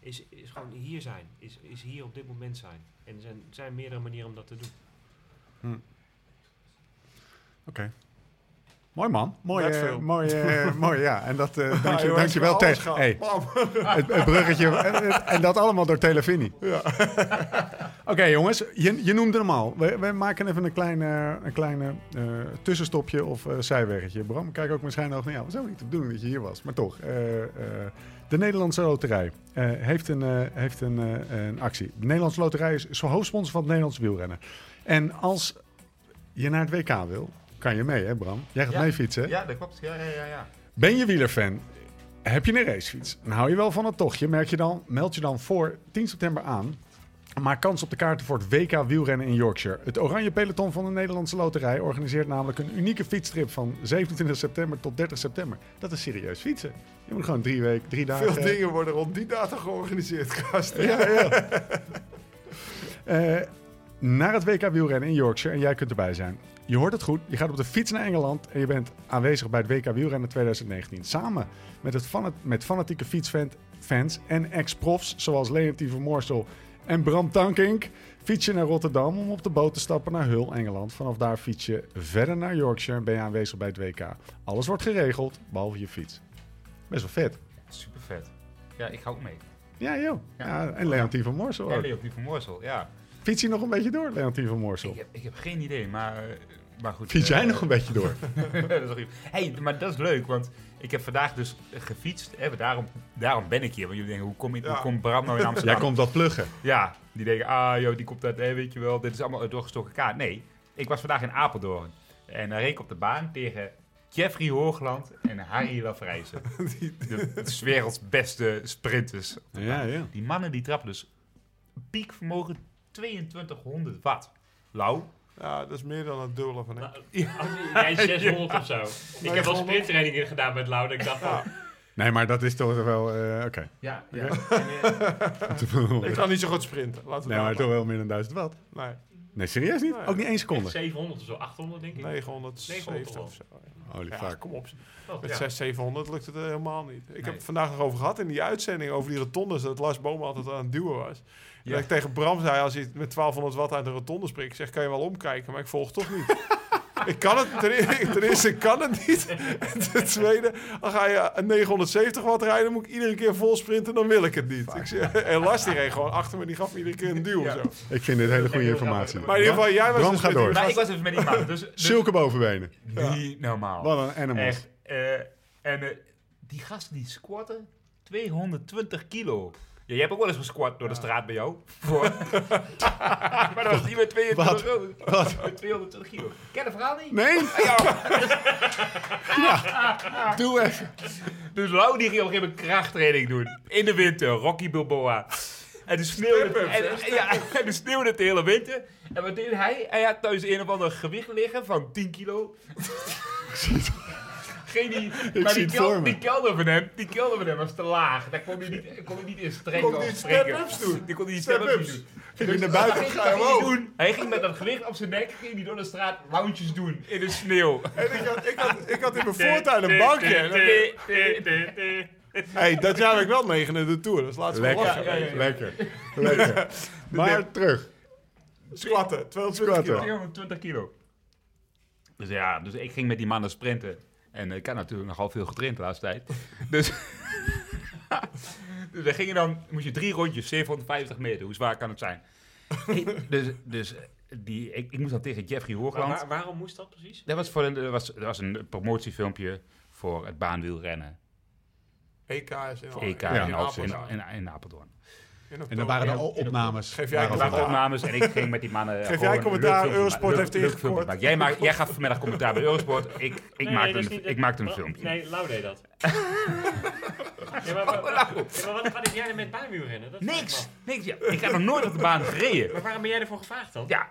is, is gewoon hier zijn. Is, is hier op dit moment zijn. En er zijn, er zijn meerdere manieren om dat te doen. Oké. Mooi man. Mooi, veel. mooi, eh, mooi ja. En dat, eh dank je, joh, dank je wel. alles Te- gaat. hey, het, het bruggetje. en, het- en dat allemaal door Telefini. Oké jongens, je, je noemde hem al. We, we maken even een kleine, een kleine eh, tussenstopje of eh, zijweggetje. Bram, kijk ook waarschijnlijk nog naar jou. Was ook niet de bedoeling dat je hier was. Maar toch, eh, de Nederlandse Loterij heeft, een, heeft een, een actie. De Nederlandse Loterij is, hoofdsponsor van het Nederlands wielrennen. En als je naar het WK wil, kan je mee hè Bram? Jij gaat Ja. mee fietsen. Ja, dat klopt. Ja, ja, ja. ja. Ben je wielerfan? Heb je een racefiets? En hou je wel van het tochtje? Merk je dan, meld je dan voor 10 september aan. Maak kans op de kaarten voor het WK wielrennen in Yorkshire. Het Oranje Peloton van de Nederlandse Loterij organiseert namelijk een unieke fietstrip van 27 september tot 30 september. Dat is serieus fietsen. Je moet gewoon drie weken, drie dagen... Veel dingen worden rond die data georganiseerd, gasten. Ja, ja. Eh, naar het WK wielrennen in Yorkshire en jij kunt erbij zijn. Je hoort het goed, je gaat op de fiets naar Engeland en je bent aanwezig bij het WK wielrennen 2019. Samen met, het fan met fanatieke fietsfans en ex-profs zoals Leontien van Moorsel en Bram Tankink fiets je naar Rotterdam om op de boot te stappen naar Hull, Engeland. Vanaf daar fiets je verder naar Yorkshire en ben je aanwezig bij het WK. Alles wordt geregeld, behalve je fiets. Best wel vet. Super vet. Ja, ik ga ook mee. Ja, joh. Ja. Ja. en Leontien van Moorsel En ook. Leo van Moorsel, ja. Fiets je nog een beetje door, Leontien van Moorsel? Ik heb, ik heb geen idee, maar, eh, maar goed. Fiets eh, jij nog een beetje door? dat is goed. hey, maar dat is leuk, want ik heb vandaag dus gefietst. Hè, daarom, daarom ben ik hier. Want jullie denken, hoe, kom Ja. hoe komt Bram nou in Amsterdam? Jij komt dat pluggen. Ja, die denken, ah joh, die komt dat, hè, weet je wel. Dit is allemaal doorgestoken kaart. Nee, ik was vandaag in Apeldoorn. En daar reed ik op de baan tegen Jeffrey Hoogland en Harry Lafrijzen. de, werelds beste sprinters. Ja, ja. Die mannen die trappen dus piekvermogen 2200 watt. Lau. Ja, dat is meer dan het dubbele van. Nou, oh, Jij 600 of zo. Ik heb wel 900. sprinttrainingen gedaan met Lau. dat Ik dacht van, Nee, maar dat is toch wel... eh, Oké. Ja, ja. Ik kan niet zo goed sprinten. Laten we nee, maar toch wel meer dan 1000 watt. maar- Nee, Nee, serieus niet? Nee. Ook niet één echt seconde? 700 of zo, 800 denk ik. 970 of zo. Holy Ja, fuck. kom op. Met ja. 600, 700 lukt het eh, helemaal niet. Ik heb het vandaag nog over gehad in die uitzending over die rotondes. Dat Lars Boom altijd aan het duwen was. Ja. Dat ik tegen Bram zei, als hij met 1200 watt uit de rotonde springt, ik zeg, kan je wel omkijken, maar ik volg toch niet. ik kan het, ten eerste, eerste kan het niet. En ten tweede, dan ga je een 970 watt rijden, moet ik iedere keer vol sprinten, dan wil ik het niet. Ik zeg, en Lars die reed gewoon achter me, die gaf me iedere keer een duw. Ja. Zo. Ik vind dit hele goede informatie. Maar in ieder geval, jij was Bram, dus ga met die door. Maar ik was dus met die man. Dus, dus Zulke bovenbenen. niet normaal. Wat een animals. Echt. eh, en eh, die gasten die squatten 220 kilo. Ja, jij hebt ook wel eens gesquat door de straat bij jou. Voor. maar dat was niet met 22 euro. Met 220 kilo. Ken je het verhaal niet? Nee? ja. Doe even. Dus Lau die ging op een gegeven moment krachttraining doen. In de winter, Rocky Balboa. En de sneeuwde, en, ja, en sneeuwde de hele winter. En wat deed hij? Hij had thuis een of ander gewicht liggen van 10 kilo. Geen die, maar zie die, kel, die kelder van hem, die kelder van hem was te laag. Daar kon hij niet, kon hij niet in strekken Kon of niet step-ups doen. Die kon hij niet Step-ups. doen. Ging je Dus naar buiten, ging- ga je wat ging hij omhoog. doen? Hij ging met dat gewicht op zijn nek ging hij door de straat lounges doen in de sneeuw. En ik had, ik, had, ik had in mijn voortuin een bankje. Hey, dat jaar heb ik wel negen in de Tour. Dat is laatst Lekker, lachen. Ja, ja, ja. lekker, lekker. Maar terug. Squatten, 220 Squatten. kilo. 220 kilo. Dus ja, dus ik ging met die mannen sprinten. En ik had natuurlijk nogal veel getraind de laatste tijd. Dus, dus we gingen dan, moest je drie rondjes, 750 meter. Hoe zwaar kan het zijn? dus dus die, ik, ik moest dan tegen Jeffrey Maar Hoogland. waar- waarom moest dat precies? Dat was, voor een, dat was, dat was een promotiefilmpje voor het baanwielrennen. EK is in EK Ja, in, Alp- in, Apeldoorn. in, in Apeldoorn. En dan waren er al opnames. Geef jij Waren opnames en ik ging met die mannen. Geef gewoon jij een commentaar? Eurosport heeft ingekort. Jij, maakt, jij gaf vanmiddag commentaar bij Eurosport. Ik, ik, maakte, is een, ik maakte een filmpje. Nee, Lau deed dat. ja, maar, wa- wa- ja, maar wat, heb jij er met? Dat ik me Niks, niks. Ja. Ik heb nog nooit op de baan gereden. Maar waarom ben jij ervoor gevraagd dan? Ja,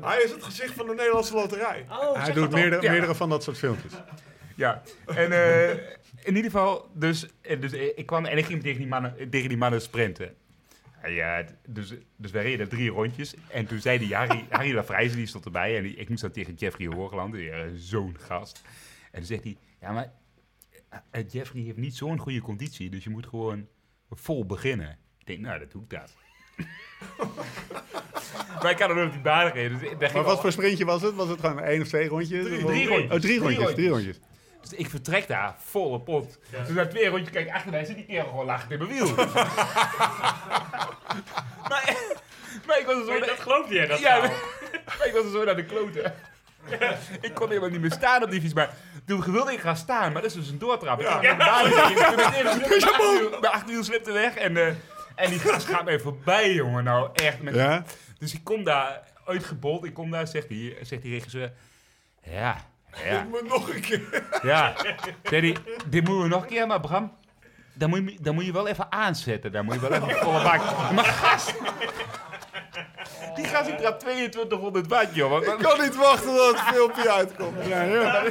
Hij is het gezicht van de Nederlandse loterij. Oh, Hij doet meerdere, Ja. meerdere van dat soort filmpjes. ja. En eh, in ieder geval, dus, eh, dus eh, ik kwam en ik ging tegen die mannen, tegen die mannen sprinten. Ja, dus, dus wij reden drie rondjes. En toen zei die Harry, Harry Lafrijzen, die stond erbij. En die, ik moest dan tegen Jeffrey Hoogland, die, eh, zo'n gast. En toen zegt hij, ja maar eh, eh, Jeffrey heeft niet zo'n goede conditie. Dus je moet gewoon vol beginnen. Ik denk, nou, dat doe ik dat. maar ik kan er op die baan rijden. Dus Maar al- wat voor sprintje was het? Was het gewoon één of twee rondjes? Drie- rondjes. Oh, drie Drie rondjes. Drie rondjes. Dus ik vertrek daar, volle pot. Dus na twee rondjes kijk ik achter mij, zit die kerel gewoon lachend in mijn wiel. maar, maar ik was er zo... Maar dat geloofde jij, dat ja, maar ik was er zo naar de kloten. ik kon helemaal niet meer staan op die fiets, maar toen wilde ik gaan staan, maar dat is dus een doortrap. Ik Ja. ik even mijn achterwiel- slipte weg en, eh, en die gast gaat mij voorbij, jongen. Nou, echt. Met, Ja? Dus ik kom daar uitgebold, ik kom daar, zegt die, zegt die regisseur, ja, ja. Ik moet nog een keer. Ja, hij, dit moeten we nog een keer, maar Bram, dan moet, je, dan moet je wel even aanzetten. Dan moet je wel even volle bak. Maar gast, die gast die trapt 2200 watt, joh. Ik kan niet wachten tot het filmpje uitkomt. Ja, ja.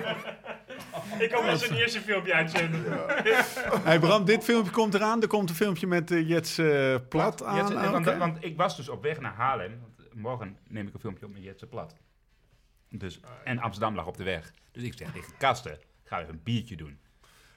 Ik kan wel zo'n eerste filmpje uitzenden. Hey Bram, dit filmpje komt eraan. Er komt een filmpje met eh, Jets eh, Plat aan. Ook, want, ik was dus op weg naar Haarlem. Want morgen neem ik een filmpje op met Jetse Plat. Dus, en Amsterdam lag op de weg. Dus ik zeg tegen Kasten, ga even een biertje doen.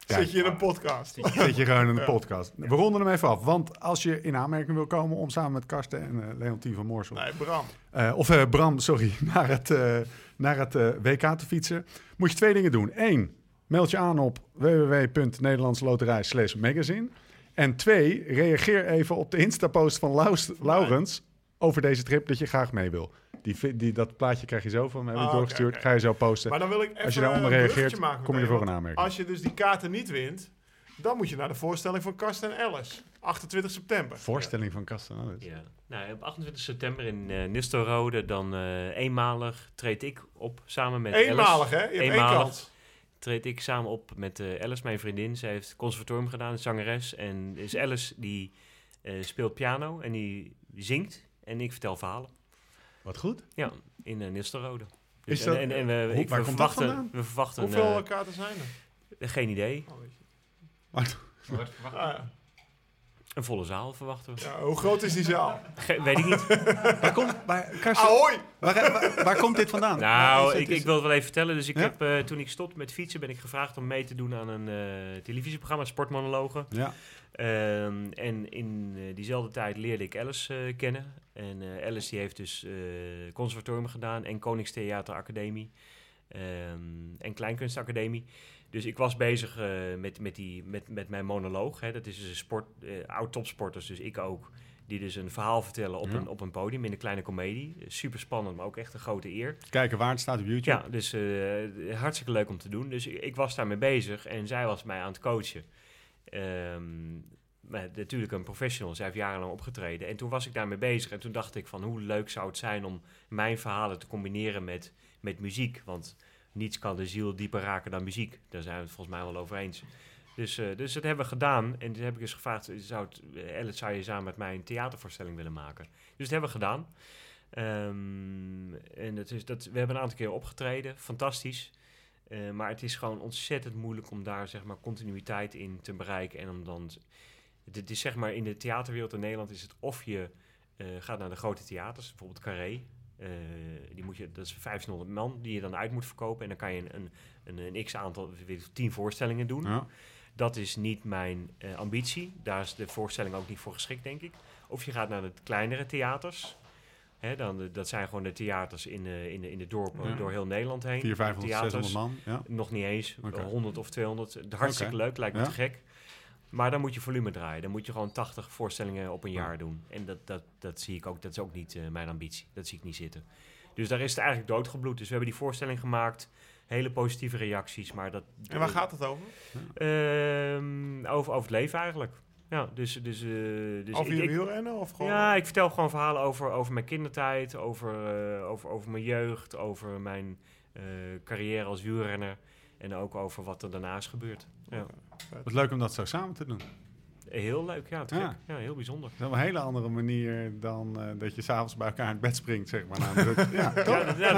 Zit je in een podcast. Zit je gewoon in de podcast. We ronden hem even af. Want als je in aanmerking wil komen om samen met Karsten en eh Leontien van Moorsel... Nee, Bram. eh, of eh, Bram, sorry, naar het, eh, naar het WK te fietsen... moet je twee dingen doen. Eén, meld je aan op www.nederlandsloterij slash magazine. En twee, reageer even op de Insta-post van Laus- Laurens... over deze trip dat je graag mee wil. Die, die, dat plaatje krijg je zo van me, heb ik Ah, doorgestuurd. Ga je zo posten. Maar dan wil ik even Als je daaronder een reageert, maken kom je ervoor want aanmerking. Als je dus die kaarten niet wint, dan moet je naar de voorstelling van Karsten en Ellis. 28 september. Voorstelling van Karsten. oh, dat is- Ja. Nou, op 28 september in eh Nistelrode, dan eh, eenmalig treed ik op samen met Eenmalig, Alice. hè? Je hebt één Eenmalig. Treed ik samen op met eh Alice, mijn vriendin. Zij heeft conservatorium gedaan, zangeres. En is Alice die eh, speelt piano en die zingt. En ik vertel verhalen. Wat goed. Ja, in uh, Nistelrode. Dus Is dat- en, en, en we, hoe- ik, waar we komt dat verwachten, vandaan? we verwachten Hoeveel eh, kaarten zijn er? geen idee. Oh, weet je. Maar- Ah. Een volle zaal verwachten we. Ja, hoe groot is die zaal? Ge- weet ik niet. Waar komt, waar, Karsten, Ahoy! waar, waar, waar komt dit vandaan? Nou, ik, is- ik wil het wel even vertellen. Dus ik Ja? heb, eh, toen ik stopte met fietsen, ben ik gevraagd om mee te doen aan een eh, televisieprogramma, Sportmonologen. Ja, Ehm, en in eh, diezelfde tijd leerde ik Alice eh, kennen. En eh, Alice die heeft dus eh, conservatorium gedaan en Koningstheater Academie ehm, en Kleinkunstacademie. Dus ik was bezig eh, met, met, die, met, met mijn monoloog. Hè. Dat is dus een sport, eh, oud-topsporters, dus ik ook. Die dus een verhaal vertellen op, Ja. een, op een podium in een kleine komedie. Super spannend, maar ook echt een grote eer. kijken waar het staat op YouTube. Ja, dus eh, hartstikke leuk om te doen. Dus ik, ik was daarmee bezig en zij was mij aan het coachen. Ehm, maar natuurlijk een professional, zij heeft jarenlang opgetreden. En toen was ik daarmee bezig en toen dacht ik van hoe leuk zou het zijn om mijn verhalen te combineren met, met muziek. Want niets kan de ziel dieper raken dan muziek. Daar zijn we het volgens mij wel over eens. Dus, eh, dus dat hebben we gedaan. En toen heb ik eens gevraagd, zou het, Elliot, zou je samen met mij een theatervoorstelling willen maken? Dus dat hebben we gedaan. Ehm, en dat is, dat, we hebben een aantal keer opgetreden, fantastisch. Eh, maar het is gewoon ontzettend moeilijk om daar zeg maar continuïteit in te bereiken. En om dan. Het is zeg maar in de theaterwereld in Nederland is het of je eh, gaat naar de grote theaters, bijvoorbeeld Carré. Eh, die moet je, dat is 1500 man die je dan uit moet verkopen. En dan kan je een, een, een, een x aantal, weet ik, tien voorstellingen doen. Ja. Dat is niet mijn eh, ambitie. Daar is de voorstelling ook niet voor geschikt, denk ik. Of je gaat naar de kleinere theaters. Hè, dan, de- dat zijn gewoon de theaters in, de in, de, in de dorpen Ja. door heel Nederland heen. 400, 500, Theaters, 600 man. Ja. Nog niet eens. Oké. 100 of 200. Hartstikke leuk, lijkt me te gek. Maar dan moet je volume draaien. Dan moet je gewoon 80 voorstellingen op een Ja. jaar doen. En dat, dat, dat zie ik ook. Dat is ook niet eh, mijn ambitie. Dat zie ik niet zitten. Dus daar is het eigenlijk doodgebloed. Dus we hebben die voorstelling gemaakt. Hele positieve reacties. Maar dat. En waar gaat het over? Ehm, over, over het leven eigenlijk. Ja, dus. dus, eh, dus over je wielrennen of gewoon... ja, ik vertel gewoon verhalen over, over mijn kindertijd, over, eh, over, over mijn jeugd, over mijn eh, carrière als wielrenner. En ook over wat er daarna is gebeurd. Ja. Wat leuk om dat zo samen te doen. Heel leuk, ja, Ja. ja heel bijzonder. Dat is een hele andere manier dan eh, dat je s'avonds bij elkaar in het bed springt, zeg maar. Na een druk- ja, dat,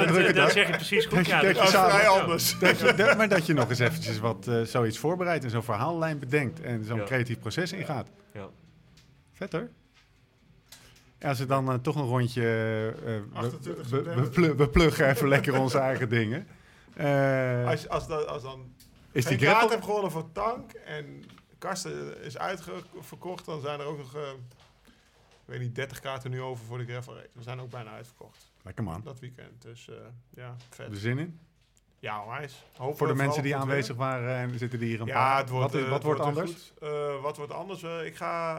dat, dat zeg je precies goed. Dat ja, dat dat- je Dat is samen- vrij anders. Dat je, dat- maar dat je nog eens eventjes wat eh, zoiets voorbereidt en zo'n verhaallijn bedenkt en zo'n Ja. creatief proces ingaat. Ja. Vet hoor. Als we dan eh, toch een rondje... eh, we- 28 we, we, pluggen even lekker onze eigen dingen. Eh, Als, als, dat, als dan is die greppel? hebt gewonnen voor Tank en Karsten is uitverkocht, dan zijn er ook nog, eh, ik weet niet, 30 kaarten nu over voor de gravel race. We zijn ook bijna uitverkocht Lekker man. dat weekend. Dus eh, ja, vet. Heb er zin in? Ja, onwijs. Voor de mensen die aanwezig waren en zitten die hier een Ja, paar. het wordt, wat, eh, wat wordt anders? wat wordt anders? Ik ga,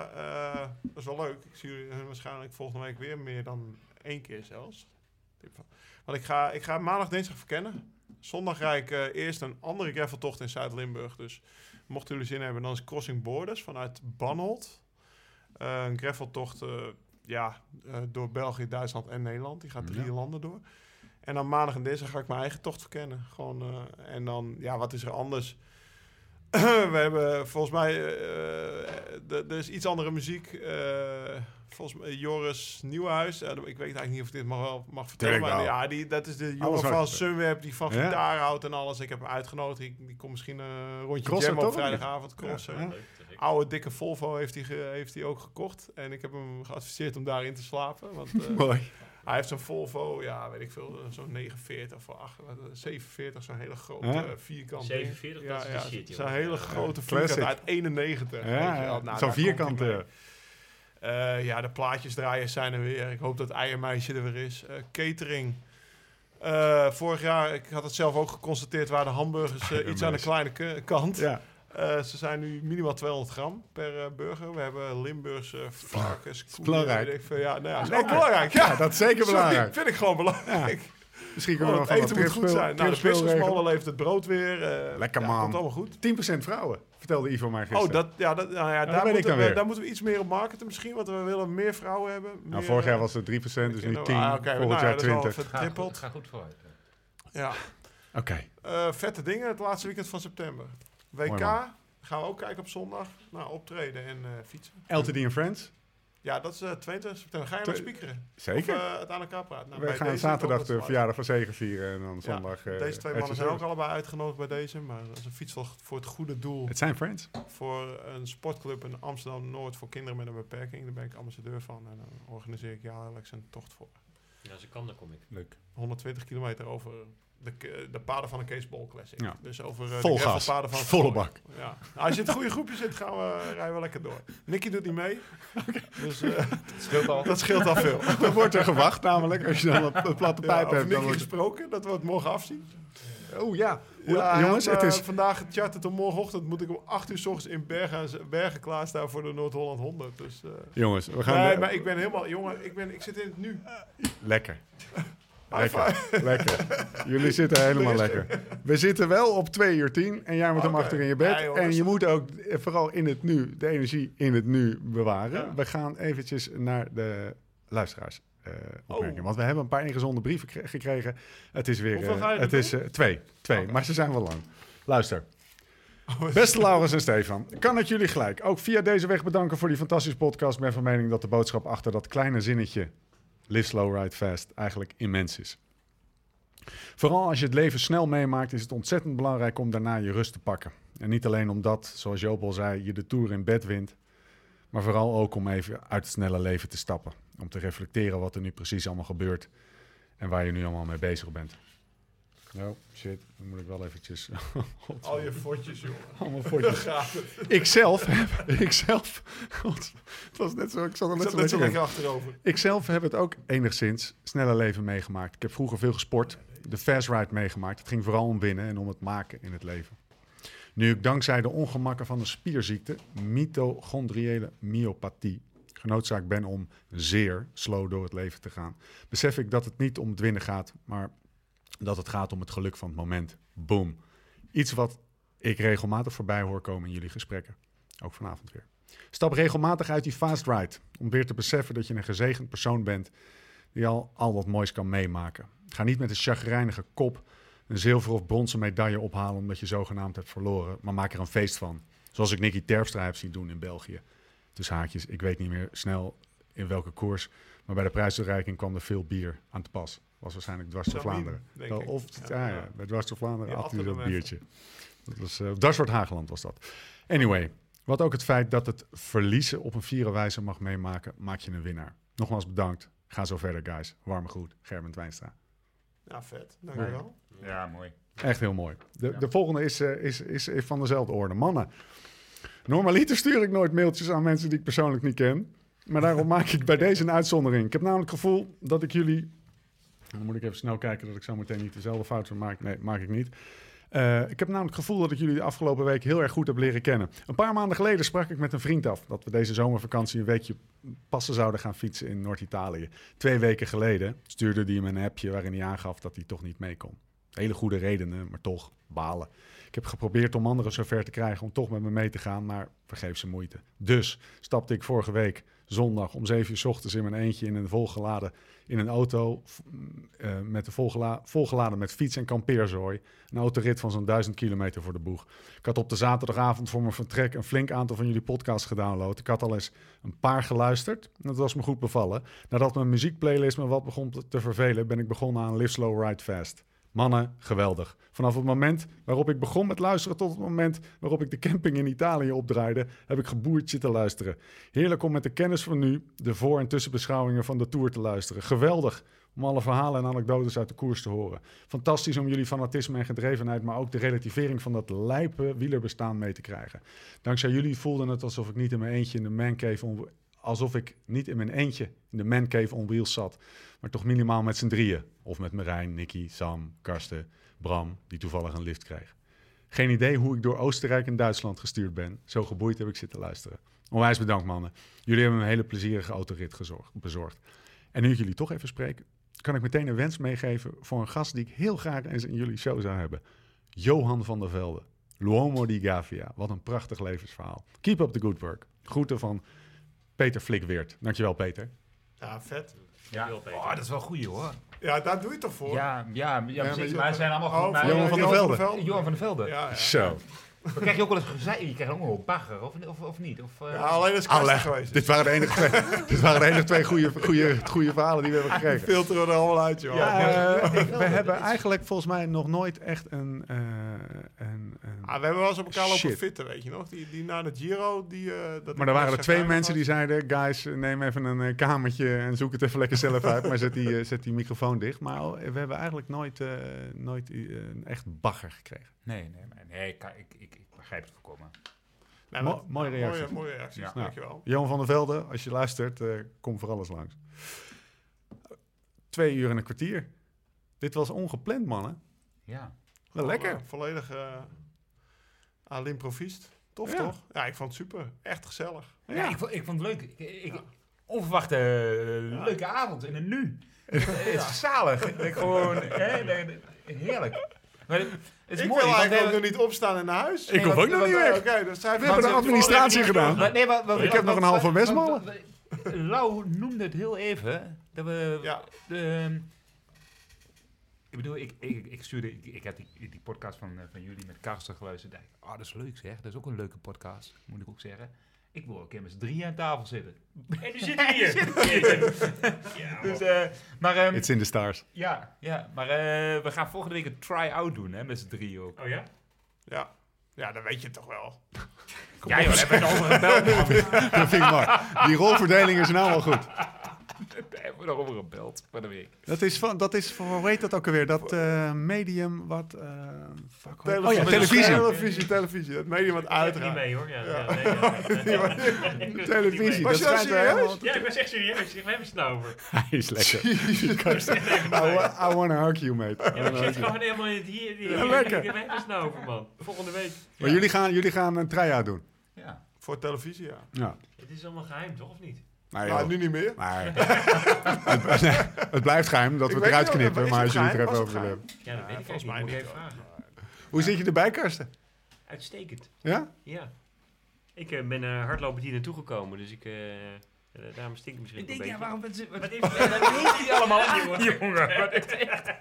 dat is wel leuk. Ik zie jullie waarschijnlijk volgende week weer meer dan één keer zelfs. Want ik ga, ik ga maandag, dinsdag verkennen. Zondag rijd ik eh, eerst een andere graveltocht in Zuid-Limburg. Dus mochten jullie zin hebben, dan is Crossing Borders vanuit Banholt. Eh, een graveltocht eh, ja, door België, Duitsland en Nederland. Die gaat drie Ja. landen door. En dan maandag en dinsdag ga ik mijn eigen tocht verkennen. Gewoon, en dan, ja, wat is er anders? we hebben volgens mij, eh, eh, er is iets andere muziek. eh, volgens mij Joris Nieuwenhuis. Eh, ik weet eigenlijk niet of ik dit mag, wel mag vertellen. Maar ja, die, dat is de jongen van. Sunweb die van gitaar houdt en alles. Ik heb hem uitgenodigd. Die, die komt misschien eh, een rondje Crossen, op vrijdagavond. Crossen. Oude dikke Volvo heeft hij, heeft hij ook gekocht. En ik heb hem geadviseerd om daarin te slapen. Want eh, Mooi. Hij heeft zo'n Volvo, ja, weet ik veel, zo'n 49 voor 8, 47, zo'n hele grote Ja. eh, vierkant. 47, ding. dat is de shit, Zo'n hele grote vierkant uit 91. weet je Ja, wel. ja. Nou, zo'n vierkante. Eh, ja, de plaatjesdraaiers zijn er weer. Ik hoop dat Eiermeisje er weer is. Eh, catering. Eh, vorig jaar, ik had het zelf ook geconstateerd, waren de hamburgers eh, iets aan de kleine kant. Ja. Eh, ze zijn nu minimaal 200 gram per eh, burger. We hebben Limburgse varkens. koeien, belangrijk. weet ik veel. Ja, nou ja, is ook Lekker. belangrijk. Ja, Ja, dat is zeker Sorry, belangrijk. vind ik gewoon belangrijk. Misschien kunnen we het van eten dat moet goed zijn. Nou, de businessmolen levert het brood weer. eh, Lekker, ja, man. Komt allemaal goed. 10% vrouwen, vertelde Ivo mij gisteren. Oh, dat, ja, dat, nou ja, dat daar, moeten dan we, weer. daar moeten we iets meer op marketen misschien. Want we willen meer vrouwen hebben. nou, meer, vorig jaar was het 3%, dus nu 10. Ah, oké, volgend nou ja, jaar dat is al 20. Ga goed, vertrippeld. ga goed vooruit. Ja. Oké. Eh, vette dingen het laatste weekend van september. WK. Mooi, gaan we ook kijken op zondag. Nou, optreden en eh, fietsen. LTD en Friends, Ja, dat is eh 22 september. Ga je nog speakeren? zeker. Of eh, het aan elkaar praten? Nou, We gaan zaterdag de verjaardag van Zegen vieren en dan Ja, zondag... eh, Deze twee mannen zijn ook allebei uitgenodigd bij deze. Maar dat is een fietstocht voor het goede doel. Het zijn Friends. Voor een sportclub in Amsterdam-Noord voor kinderen met een beperking. Daar ben ik ambassadeur van. En dan organiseer ik jaarlijks een tocht voor. Ja, als ik kan, dan kom ik. Leuk. 120 kilometer over de, k- de paden van de Kees Bol Classic. Ja. Dus over eh, Vol de gas. gravelpaden van Volle bak. Ja. Nou, als je in het goede groepje zit, gaan we, rijden we lekker door. Nicky doet niet mee. Dus eh, Het scheelt al. dat scheelt al veel. Dan wordt er gewacht namelijk, als je dan een, een platte Ja, pijp over hebt. Dan Nicky wordt... gesproken, dat we het morgen afzien. Oh ja. Ja, jongens, het is... eh, vandaag gecharterd om morgenochtend moet ik om 8 uur s ochtends in Bergen, Bergen klaarstaan voor de Noord-Holland 100. Dus, eh, Jongens, we gaan... nee, de- maar ik ben helemaal, jongen, ik, ben, ik zit in het nu. Lekker. Lekker. Lekker. Jullie zitten helemaal Er lekker. We zitten wel op 2 uur 10 en jij moet hem achter in je bed. Ja, joh, en je moet ook eh, vooral in het nu, de energie in het nu bewaren. Ja. We gaan eventjes naar de luisteraars. Oh. Want we hebben een paar ingezonden brieven kre- gekregen. Het is weer. Eh, het is eh, twee. Twee, Oké. maar ze zijn wel lang. Luister. Beste Laurens en Stefan, kan ik jullie gelijk ook via deze weg bedanken voor die fantastische podcast. Ik ben van mening dat de boodschap achter dat kleine zinnetje Live Slow, Ride Fast eigenlijk immens is. Vooral als je het leven snel meemaakt, is het ontzettend belangrijk om daarna je rust te pakken. En niet alleen omdat, zoals Joop al zei, je de Tour in bed wint, maar vooral ook om even uit het snelle leven te stappen. Om te reflecteren wat er nu precies allemaal gebeurt en waar je nu allemaal mee bezig bent. Oh, shit, dan moet ik wel eventjes... Al je fotjes, joh. allemaal het. Ik zelf heb, ik zelf, God, het was net zo, ik zat er net zat zo net zo lekker achterover. Ik zelf heb het ook enigszins snelle leven meegemaakt. Ik heb vroeger veel gesport, de fast ride meegemaakt. Het ging vooral om winnen en om het maken in het leven. Nu ik dankzij de ongemakken van een spierziekte, mitochondriële myopathie, genoodzaakt ben om zeer slow door het leven te gaan, besef ik dat het niet om het winnen gaat, maar dat het gaat om het geluk van het moment. Boom. Iets wat ik regelmatig voorbij hoor komen in jullie gesprekken. Ook vanavond weer. Stap regelmatig uit die fast ride. Om weer te beseffen dat je een gezegend persoon bent die al, al wat moois kan meemaken. Ga niet met een chagrijnige kop een zilveren of bronzen medaille ophalen omdat je zogenaamd hebt verloren. Maar maak er een feest van. Zoals ik Nicky Terpstra heb zien doen in België. Dus haakjes, ik weet niet meer snel in welke koers. Maar bij de prijsuitreiking kwam er veel bier aan te pas. Was waarschijnlijk dwars door Vlaanderen. denk Wel, ik. Of, Ja, ja, ja, ja. bij dwars door Vlaanderen Die had hij dat biertje. Dat was, uh, was dat. Anyway, wat ook het feit dat het verliezen op een vieren wijze mag meemaken, maakt je een winnaar. Nogmaals bedankt. Ga zo verder, guys. Warme groet. Gerben Twijnstra. Ja, vet. Dankjewel. Ja, mooi. Echt heel mooi. De, Ja. de volgende is, eh, is, is, is van dezelfde orde. Mannen, normaliter stuur ik nooit mailtjes aan mensen die ik persoonlijk niet ken. Maar daarom maak ik bij deze een uitzondering. Ik heb namelijk het gevoel dat ik jullie... Dan moet ik even snel kijken dat ik zo meteen niet dezelfde fout maak. Nee, maak ik niet. Eh, ik heb namelijk het gevoel dat ik jullie de afgelopen week heel erg goed heb leren kennen. Een paar maanden geleden sprak ik met een vriend af dat we deze zomervakantie een weekje passen zouden gaan fietsen in Noord-Italië. Twee weken geleden stuurde hij me een appje waarin hij aangaf dat hij toch niet mee kon. Hele goede redenen, maar toch balen. Ik heb geprobeerd om anderen zover te krijgen om toch met me mee te gaan, maar vergeefse moeite. Dus stapte ik vorige week zondag om 7 uur 's ochtends in mijn eentje in een volgeladen in een auto eh, met de volgela volgeladen met fiets en kampeerzooi. Een autorit van zo'n 1000 kilometer voor de boeg. Ik had op de zaterdagavond voor mijn vertrek een flink aantal van jullie podcasts gedownload. Ik had al eens een paar geluisterd. Dat was me goed bevallen. Nadat mijn muziekplaylist me wat begon te- te vervelen, ben ik begonnen aan Live Slow Ride Fast. Mannen, geweldig. Vanaf het moment waarop ik begon met luisteren tot het moment waarop ik de camping in Italië opdraaide, heb ik geboerd zitten luisteren. Heerlijk om met de kennis van nu de voor- en tussenbeschouwingen van de Tour te luisteren. Geweldig om alle verhalen en anekdotes uit de koers te horen. Fantastisch om jullie fanatisme en gedrevenheid, maar ook de relativering van dat lijpe wielerbestaan mee te krijgen. Dankzij jullie voelde het alsof ik niet in mijn eentje in de mancave alsof ik niet in mijn eentje in de mancave on wheels zat, maar toch minimaal met z'n drieën. Of met Marijn, Nicky, Sam, Karsten, Bram, die toevallig een lift kreeg. Geen idee hoe ik door Oostenrijk en Duitsland gestuurd ben. Zo geboeid heb ik zitten luisteren. Onwijs bedankt, mannen. Jullie hebben een hele plezierige autorit gezorgd, bezorgd. En nu ik jullie toch even spreken, kan ik meteen een wens meegeven voor een gast die ik heel graag eens in jullie show zou hebben. Johan van der Velde. L'uomo di Gavia. Wat een prachtig levensverhaal. Keep up the good work. Groeten van Peter Flikweert. Dankjewel, Peter. Ja, vet. Ja, Heel beter. oh, dat is wel goed hoor. Ja, daar doe je het toch voor? Ja, ja, ja, maar precies, je- maar ze zijn allemaal goed. Oh, maar- Johan van der Velde. Johan van der Velde. Ja, ja. Zo. Dan krijg je ook wel eens gezegd, je krijgt ook nog wel bagger, of, of, of niet? Of, eh, Ja, alleen is Karsten Alle, geweest. dit waren de enige twee, dit waren de enige twee goede, goede, goede verhalen die we hebben gekregen. filteren we er allemaal uit, joh. Eh, we hebben eigenlijk volgens mij nog nooit echt een... eh, een Ah, we hebben wel eens op elkaar lopen Shit. fitten, weet je nog? Die, die na de Giro, die... eh, dat maar er waren er twee mensen die zeiden... Guys, neem even een eh, kamertje en zoek het even lekker zelf uit. Maar zet die, eh, zet die microfoon dicht. Maar we hebben eigenlijk nooit, eh, nooit een echt bagger gekregen. Nee, nee, nee, ik, ik, ik, ik begrijp het voorkomen. Nee, Mo- maar- mooie reactie. Mooie, mooie reacties, Ja. dankjewel. Johan van der Velde, als je luistert, eh, kom voor alles langs. Twee uur en een kwartier. Dit was ongepland, mannen. Ja. Wel lekker. Uh, volledig uh, aan l'improvist. Tof, Ja. toch? Ja, ik vond het super. Echt gezellig. Ja, ik, vond, ik vond het leuk. Ik, ik, Onverwachte eh, leuke avond in een nu. Het is zalig. Ik gewoon, heerlijk. Maar het is ik mooi. wil eigenlijk we ook nog niet opstaan en naar huis. Ik hoef ook nog niet Oké, weg. Oké, dus We hebben de administratie gedaan. Maar nee, maar, maar- Ik heb nog een halve want- Lau noemde het heel even. Dat we... Ja. de, bedoel, ik, ik, ik stuurde, ik, ik had die, die podcast van, eh, van jullie met Karsten geluisterd. dacht ik, ah, dat is leuk zeg. Dat is ook een leuke podcast, moet ik ook zeggen. Ik wil ook een keer met z'n drieën aan tafel zitten. En nu zitten we hier. ja, Dus, eh, maar ehm, It's in the stars. ja, ja, maar eh, we gaan volgende week een try-out doen, hè, met z'n drieën ook. Oh ja? Ja. ja, dan weet je het toch wel. Ja, joh, hebben het over gebeld, man. Dat vind ik mooi. Die rolverdeling is nou wel goed. Daar hebben we nog over gebeld van de week. Dat is van, dat is voor, hoe heet dat ook alweer? Dat eh, medium wat... eh, fuck, oh ja, Televisie. televisie. Televisie. Het medium wat Ik er niet uitgaat. mee hoor. Ja, Ja. ja. nee, ja. Ik werk niet mee. Televisie. Was Dat je wel serieus? Ja, ik ben echt serieus. Hebben ze het nou over? Hij is lekker. I, wa- I wanna hug you, mate. Ja, ik zit gewoon helemaal in het hier. hier- Ja, lekker. Hebben ze het nou over, man? Volgende week. Maar jullie gaan, jullie gaan een try-out doen. Ja. Voor televisie, ja. Ja. Het is allemaal geheim, toch? Of niet? Nou, Nou, nu niet meer. Maar het, nee, het blijft geheim dat Ik we het eruit knippen, maar als jullie het er even over willen hebben. Ja, dat weet ik volgens mij niet. Moet ik niet. even vragen. Hoe zit je erbij, Karsten? Uitstekend. Ja? Ja. Ik eh, ben uh, hardlopen hier naartoe gekomen, dus ik... eh eh, daarom stink ik misschien Ik een denk, ja, waarom... Wat, Wat wat, is wat heeft hij allemaal aan, jongen? Wat is echt...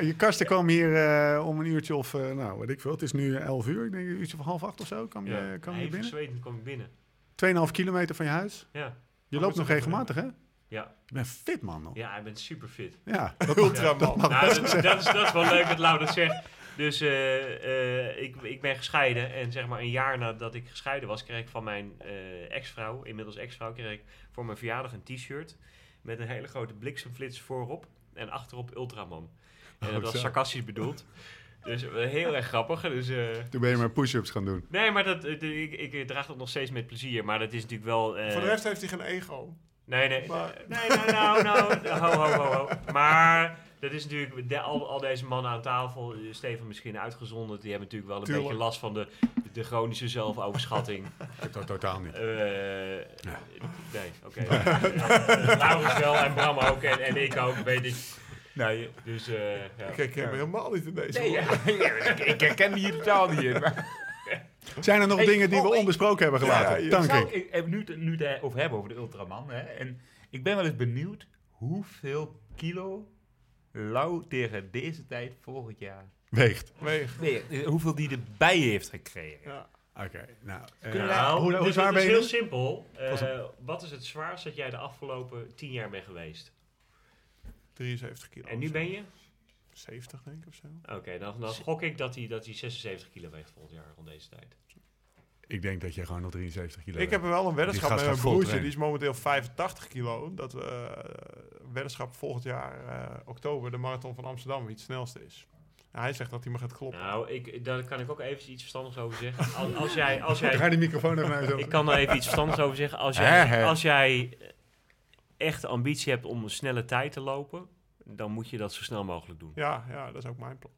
Je Karsten kwam hier eh, om een uurtje of, eh, nou, weet ik veel. Het is nu 11 uur. Ik denk een uurtje of half acht of zo. Kwam je, Ja. kwam je Even binnen? zwetend kwam ik binnen. 2,5 kilometer van je huis. Ja. Je loopt dat nog regelmatig, hè? Ja. Je bent fit, man. Nog. Ja, ik ben super fit. Ja, dat Ultraman. dat Nou, dat, dat, is, dat is wel leuk dat Lau dat zegt. Dus eh, eh, ik, ik ben gescheiden. En zeg maar een jaar nadat ik gescheiden was, kreeg ik van mijn eh, ex-vrouw, inmiddels ex-vrouw, kreeg ik voor mijn verjaardag een t-shirt. Met een hele grote bliksemflits voorop. En achterop Ultraman. En dat Oh, was zo. sarcastisch bedoeld. Dus eh, heel erg grappig. Dus, eh, Toen ben je maar push-ups gaan doen. nee, maar dat, eh, ik, ik draag dat nog steeds met plezier. Maar dat is natuurlijk wel... eh, Voor de rest heeft hij geen ego. Nee, nee, Maar- nee, nou, nou, nou, ho, ho, ho, ho. Maar dat is natuurlijk, de, al, al deze mannen aan tafel, Steven misschien uitgezonderd, die hebben natuurlijk wel een Tuurlijk. beetje last van de, de chronische zelfoverschatting. Dat totaal niet. Eh, Nee, oké. Eh, Laurens wel en Bram ook en, en ik ook, weet ik. Nee, Dus, eh ja. Ik herken me helemaal niet in deze nee ja, ik, ik herken me hier totaal niet in. maar- Zijn er nog Hey, dingen die oh, we ik- onbesproken hebben gelaten? Ja, je Dank Nou, ik. ik heb nu, het- nu het over hebben, over de Ultraman. Hè, en ik ben wel eens benieuwd hoeveel kilo Lau tegen deze tijd volgend jaar... Weegt. Weeg. Nee, eh, hoeveel die erbij heeft gekregen. Ja. Oké, nou. eh, Nou, hoe, hoe dit- zwaar ben is je heel nu? simpel. Eh, Was het- wat is het zwaarst dat jij de afgelopen tien jaar bent geweest? 73 kilo. En nu ben je? 70 denk ik of zo. Oké, dan, dan gok ik dat hij, dat hij 76 kilo weegt volgend jaar rond deze tijd. Ik denk dat je gewoon nog 73 kilo Ik heb er wel een weddenschap met mijn broertje. Die is momenteel 85 kilo. Dat we eh, weddenschap volgend jaar eh, oktober de marathon van Amsterdam wie het snelste is. Hij zegt dat hij me gaat kloppen. Nou, ik, daar kan ik ook even iets verstandigs over zeggen. Als, als jij, als jij, Ga die microfoon even naar je zo. ik kan er even iets verstandigs over zeggen. Als jij, als jij echt de ambitie hebt om een snelle tijd te lopen, dan moet je dat zo snel mogelijk doen. Ja, ja, dat is ook mijn plan.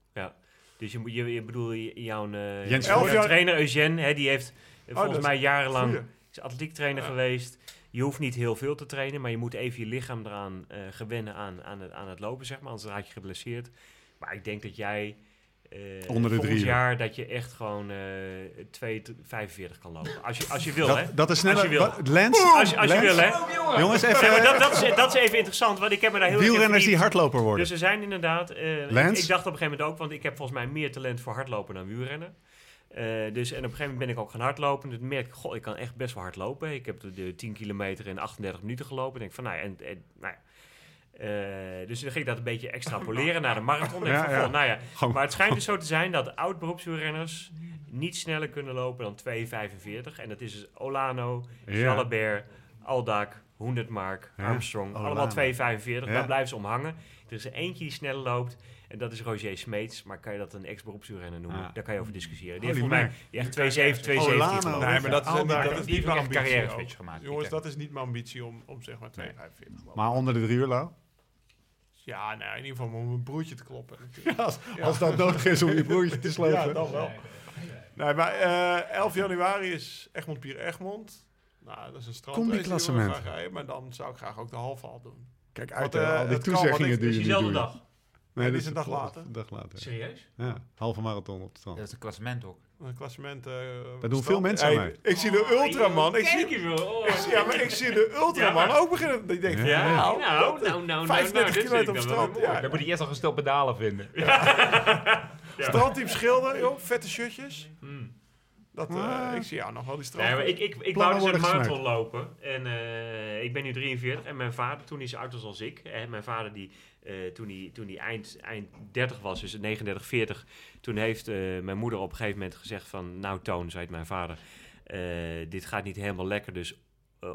Dus je, moet- je, je bedoel, je- jouw eh, Jens jouw Elf jaar- trainer Eugène, hè, die heeft eh, dat volgens mij jarenlang Goeie. is atletiektrainer Ja. geweest. Je hoeft niet heel veel te trainen, maar je moet even je lichaam eraan eh, gewennen aan, aan, het, aan het lopen, zeg maar. Anders raak je geblesseerd. Maar ik denk dat jij eh Onder de volgend drie jaar dat je echt gewoon eh 2,45 kan lopen. Als je, als je wil, hè. Dat, dat is sneller. Als je wil. Wat- Lens, Als je, als je Lens? wil, hè. Jongens, even. dat, dat, is, dat is even interessant, want ik heb me daar heel Wielrenners die hardloper worden. Dus er zijn inderdaad... eh, ik, Lens? ik dacht op een gegeven moment ook, want ik heb volgens mij meer talent voor hardlopen dan wielrennen. Eh, dus, en op een gegeven moment ben ik ook gaan hardlopen. En toen merk ik, goh, ik kan echt best wel hard lopen. Ik heb de, de 10 kilometer in 38 minuten gelopen. En denk van, nou ja, en, en, nou ja. Eh, dus dan ging ik dat een beetje extrapoleren naar de marathon. Denk Ja, van, ja. goh, nou ja. Maar het schijnt dus zo te zijn dat oud-beroepswielrenners niet sneller kunnen lopen dan 2,45. En dat is dus Olano, Ja. Jalabert, Aldak, Hoendertmark, Armstrong. Allemaal 2,45. Ja. Daar blijven ze om hangen. Er is er eentje die sneller loopt. En dat is Roger Smeets. Maar kan je dat een ex-beroepswielrenner noemen? Ah. Daar kan je over discussiëren. Die Holy heeft volgens mij die heeft 2,7, 2,17 Olano. geloof ik. Nee, maar dat is, Aldaar. niet, dat is niet mijn echt ambitie. carrière gemaakt. Jongens, dat is niet mijn ambitie om, om zeg maar 245 te lopen. Maar onder de drie uur, Lau? Ja, nee, in ieder geval om mijn broertje te kloppen. Als, als dat nodig is om je broertje te slopen. Ja, dan wel. Nee, maar eh 11 januari is Egmond Pier Egmond. Nou, dat is een strand. Combi-klassement. Maar dan zou ik graag ook de halve al doen. Kijk Want, uit, eh, hè, al die want toezeggingen die je nu diezelfde doet. dag. Die dat is een dag later. Een dag later. Serieus? Ja, halve marathon op het strand. Dat is een klassement ook. Een klassement. eh, Daar doen veel mensen aan mee. Ik zie de Ultraman. Ik zie, eens wel. Oh. ik zie- ja, maar ik zie de Ultraman Ja. ook beginnen. Denkt van, Ja, Ja, nou, nou, dat- nou, nou, 35 nou, dit kilometer op ik wel strand. Ja, Dan moet hij eerst al gesteld pedalen vinden. Strandteam schilder, joh. Vette shirtjes. Dat, eh, ik zie jou nog wel die. Nee, maar ik, ik, ik wou dus een marathon lopen. En eh, ik ben nu 43. En mijn vader, toen hij zo oud was als ik. En mijn vader, die, eh, toen hij, toen hij eind, eind 30 was, dus 39, 40. Toen heeft eh, mijn moeder op een gegeven moment gezegd van... Nou Toon, zei het mijn vader. eh, dit gaat niet helemaal lekker, dus...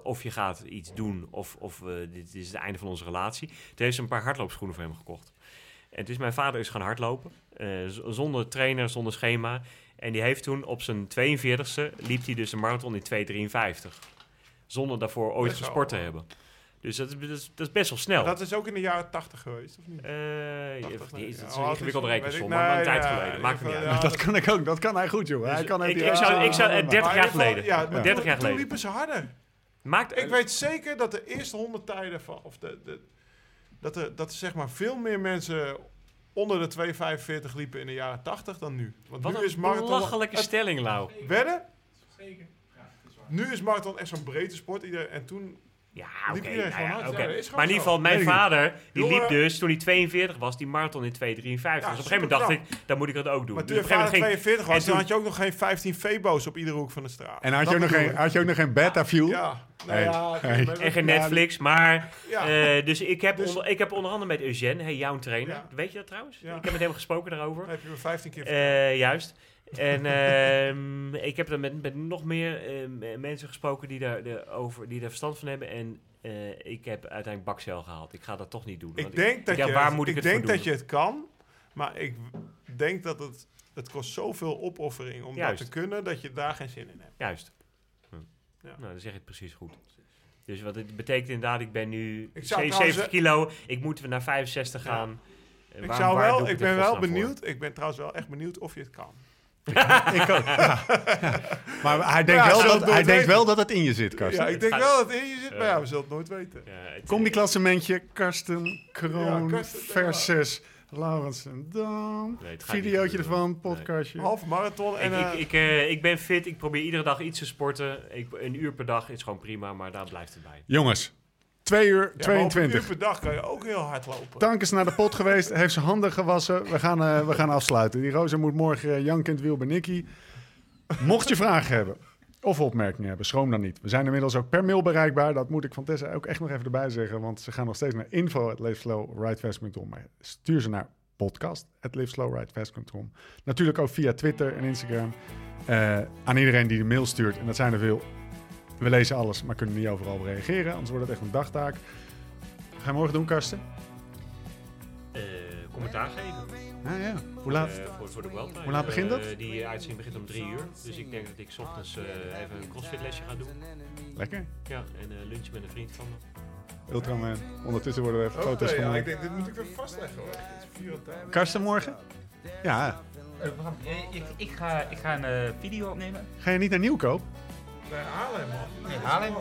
of je gaat iets doen, of, of dit is het einde van onze relatie. Toen heeft ze een paar hardloopschoenen voor hem gekocht. En dus mijn vader is gaan hardlopen. eh, zonder trainer, zonder schema. En die heeft toen op zijn 42e liep hij dus een marathon in 2,53. Zonder daarvoor ooit Best wel, gesport te eh, hebben. Dus dat is, dat is, dat is best wel snel. Dat is ook in de jaren 80 geweest, of niet? Eh, ja, 80, nee, nee. dat is een oh, ingewikkelde het is- rekensom, maar een tijd ja, geleden. Maakt het niet uit. ja. dat kan ik ook. Dat kan hij goed, joh. hij Dus kan ik, ik, zou, ik zou eh, Ah, 30 Maar in jaar geleden. Ja, maar 30 toen- jaar Toen geleden. liepen ze harder. Maakt, Ik weet zeker dat de eerste 100 tijden van... Of de, de, dat, er, dat er zeg maar veel meer mensen onder de 2,45 liepen in de jaren 80 dan nu. Want wat nu een is marathon... belachelijke het- stelling, Lau. Wedden? Zeker. Ja, dat is waar. Nu is marathon echt zo'n breedte sport. En toen... Ja, oké. nou ja. Ja, maar in ieder geval, mijn vader, die liep dus, toen hij 42 was, die marathon in 2,53. dus op een gegeven moment dacht ik, dan moet ik dat ook doen. Maar toen Dus je op een gegeven vader moment ging 42 was, en dan toen- had je ook nog geen 15 Febo's op iedere hoek van de straat. En had je, ook nog geen, had je ook nog geen beta fuel? Ja. Nou Hey, ja, hey. maar- En geen Netflix, maar... Ja. eh, dus ik heb, Dus- onder, ik heb onder andere met Eugène, hey, jouw trainer. Ja. Weet je dat trouwens? Ja. Ik heb met hem gesproken daarover. Heb je me 15 keer Eh, juist. En ehm, ik heb er met, met nog meer eh, m- mensen gesproken die daar, de, over, die daar verstand van hebben. En eh, ik heb uiteindelijk bakcel gehaald. Ik ga dat toch niet doen. Ik denk dat, ja, je, waar moet ik ik het denk dat je het kan, maar ik denk dat het, het kost zoveel opoffering om Juist. dat te kunnen, dat je daar geen zin in hebt. Juist. Hm. Ja. Nou, dan zeg je het precies goed. Dus wat het betekent inderdaad, ik ben nu Ik zou 77 trouwens, kilo. Ik moet naar 65 Ja. gaan. Ik, zou wel, ik ben wel benieuwd. Ik ben trouwens wel echt benieuwd of je het kan. Ik ook. Ja. Maar hij denkt, Ja, wel, dat, hij het denkt wel dat het in je zit, Karsten. Ja, ik denk wel dat het in je zit, maar Ja. we zullen het nooit weten. Combi-klassementje, Karsten, Kroon, Ja, Karsten, versus Laurens en Dan. Nee, Videootje ervan, Nee. podcastje. Halve marathon en... ik, eh, ik, ik, eh, ik ben fit, ik probeer iedere dag iets te sporten. Ik, een uur per dag is gewoon prima, maar daar blijft het bij. Jongens, 2 uur ja, maar op een 22. uur per dag kan je ook heel hard lopen. Tank is naar de pot geweest, heeft zijn handen gewassen. We gaan, eh, we gaan afsluiten. Die rozer moet morgen uh, jankend wiel bij Nicky. Mocht je vragen hebben of opmerkingen hebben, schroom dan niet. We zijn inmiddels ook per mail bereikbaar. Dat moet ik van Tessa ook echt nog even erbij zeggen. Want ze gaan nog steeds naar info.liveslowridefast.com. Maar stuur ze naar podcast.liveslowridefast.com. Natuurlijk ook via Twitter en Instagram. Eh, aan iedereen die de mail stuurt. En dat zijn er veel. We lezen alles, maar kunnen niet overal op reageren. Anders wordt het echt een dagtaak. Ga je morgen doen, Karsten? Eh, commentaar geven. Ja, ja. Hoe laat? Eh, voor, voor de World Hoe laat begint dat? Eh, die uitzending begint om drie uur. Dus ik denk dat ik 's ochtends eh, even een crossfitlesje ga doen. Lekker. Ja, en eh lunch met een vriend van me. Ultraman. Ondertussen worden er even Oké, foto's ja, gemaakt. ik denk, dit moet ik even vastleggen hoor. Dit is vier uur tijd. Karsten morgen? Ja. Eh, we eh, ik, ik, ga, ik ga een video opnemen. Ga je niet naar Nieuwkoop? Bij Haarlem man. Nee, Haarlem.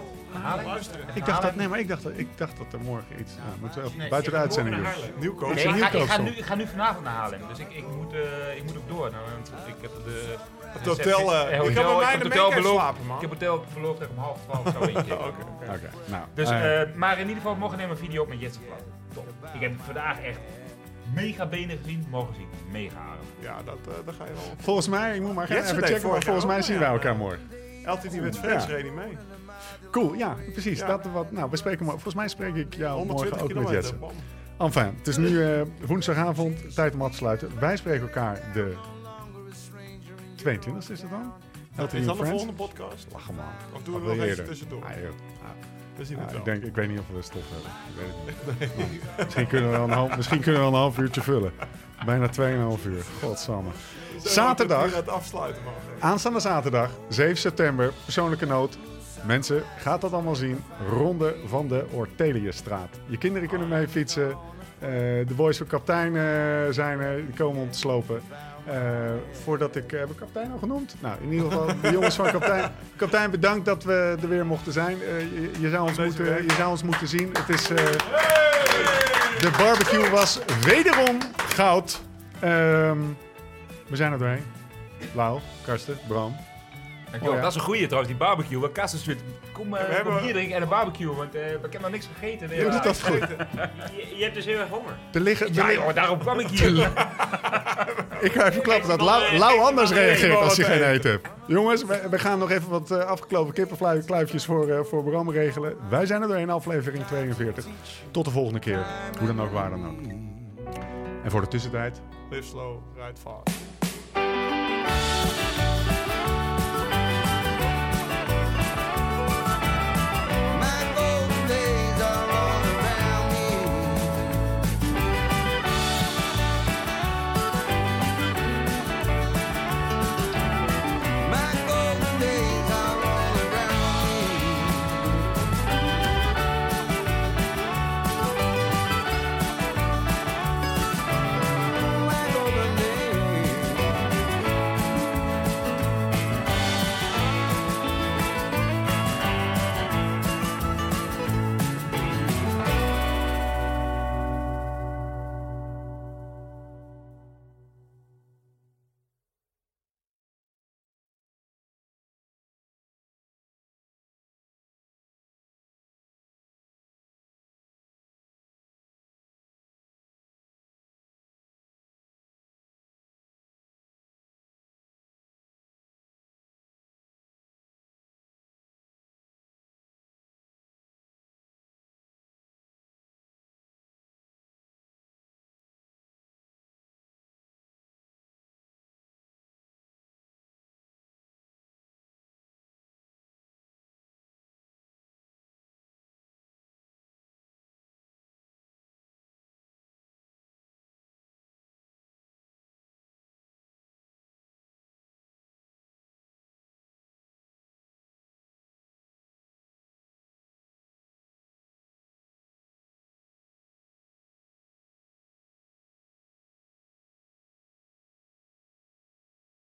Haarlem. Luisteren. Ik dacht dat, nee, maar ik dacht, dat- ik dacht dat er morgen iets... Ja, moeten we even Nee, buiten de ik ga uitzending morgen doen. naar Haarlem. Nieuwkoop. Nee, ik, ga, ik, nu, ik ga nu vanavond naar Haarlem, dus ik, ik, moet, eh, ik moet ook door. Nou, want ik heb de, Het hotel, eh, ik kan bij mij heb in de hotel beloofd. slapen, man. Ik heb hotel beloofd dat ik om half twaalf zou inchecken. Oké, oké. Oké, nou. Dus, eh, eh, maar in ieder geval, morgen nemen we een video op met Jesse Plat. Top. Ik heb vandaag echt mega benen gezien, mogen zien. Mega arm. Ja, dat, eh, dat ga je wel. volgens mij, ik moet maar gaan Jetsen even deed checken, maar vorig volgens jaar mij ook, zien we ja. elkaar morgen. LTD met Friends Ja. reed mee. Cool, ja, precies. Ja. Dat, wat, nou, we spreken. Volgens mij spreek ik jou morgen 120 ook met. Jetsen. Enfin, het is nu eh, woensdagavond, tijd om af te sluiten. Wij spreken elkaar de 22e is het dan? LTD Is dan de volgende podcast? Lachen man. Of doen we nog even tussendoor? Ah, Ja, het ik, denk, ik weet niet of we stof hebben. Ik weet het niet. Nou, misschien, kunnen we wel een half, misschien kunnen we wel een half uurtje vullen. Bijna 2,5 uur. Godsamme. Zaterdag. het afsluiten. Aanstaande zaterdag, 7 september, persoonlijke noot. Mensen, gaat dat allemaal zien. Ronde van de Orteliusstraat. Je kinderen kunnen mee fietsen. Eh, de boys van kaptein eh, zijn er. Die komen om te slopen. Eh, voordat ik... heb ik kaptein al genoemd? Nou, in ieder geval de jongens van kaptein. Kaptein, bedankt dat we er weer mochten zijn. Je, je zou ons moeten, week. je zou ons moeten zien. Het is... de barbecue was wederom goud. Ehm, we zijn er doorheen. Lau, Karsten, Bram. Dankjewel. Oh, ja. Dat is een goeie trouwens, die barbecue. Wat Karsten stuurt. Kom, eh we hebben- kom hier drinken en een barbecue, want eh, ik heb nog niks gegeten. Nee, ja. dat goed. Je, je hebt dus heel erg honger. Er liggen, er Ja, liggen- joh, daarom kwam ik hier. ik ga even klappen dat Lau, eh, anders reageert als hij geen eten. hebt. Jongens, we, we gaan nog even wat uh, afgekloven kippenkluifjes voor, eh, voor Bram regelen. Wij zijn er doorheen, aflevering 42. Tot de volgende keer. Hoe dan ook, waar dan ook. En voor de tussentijd... Live slow, ride fast.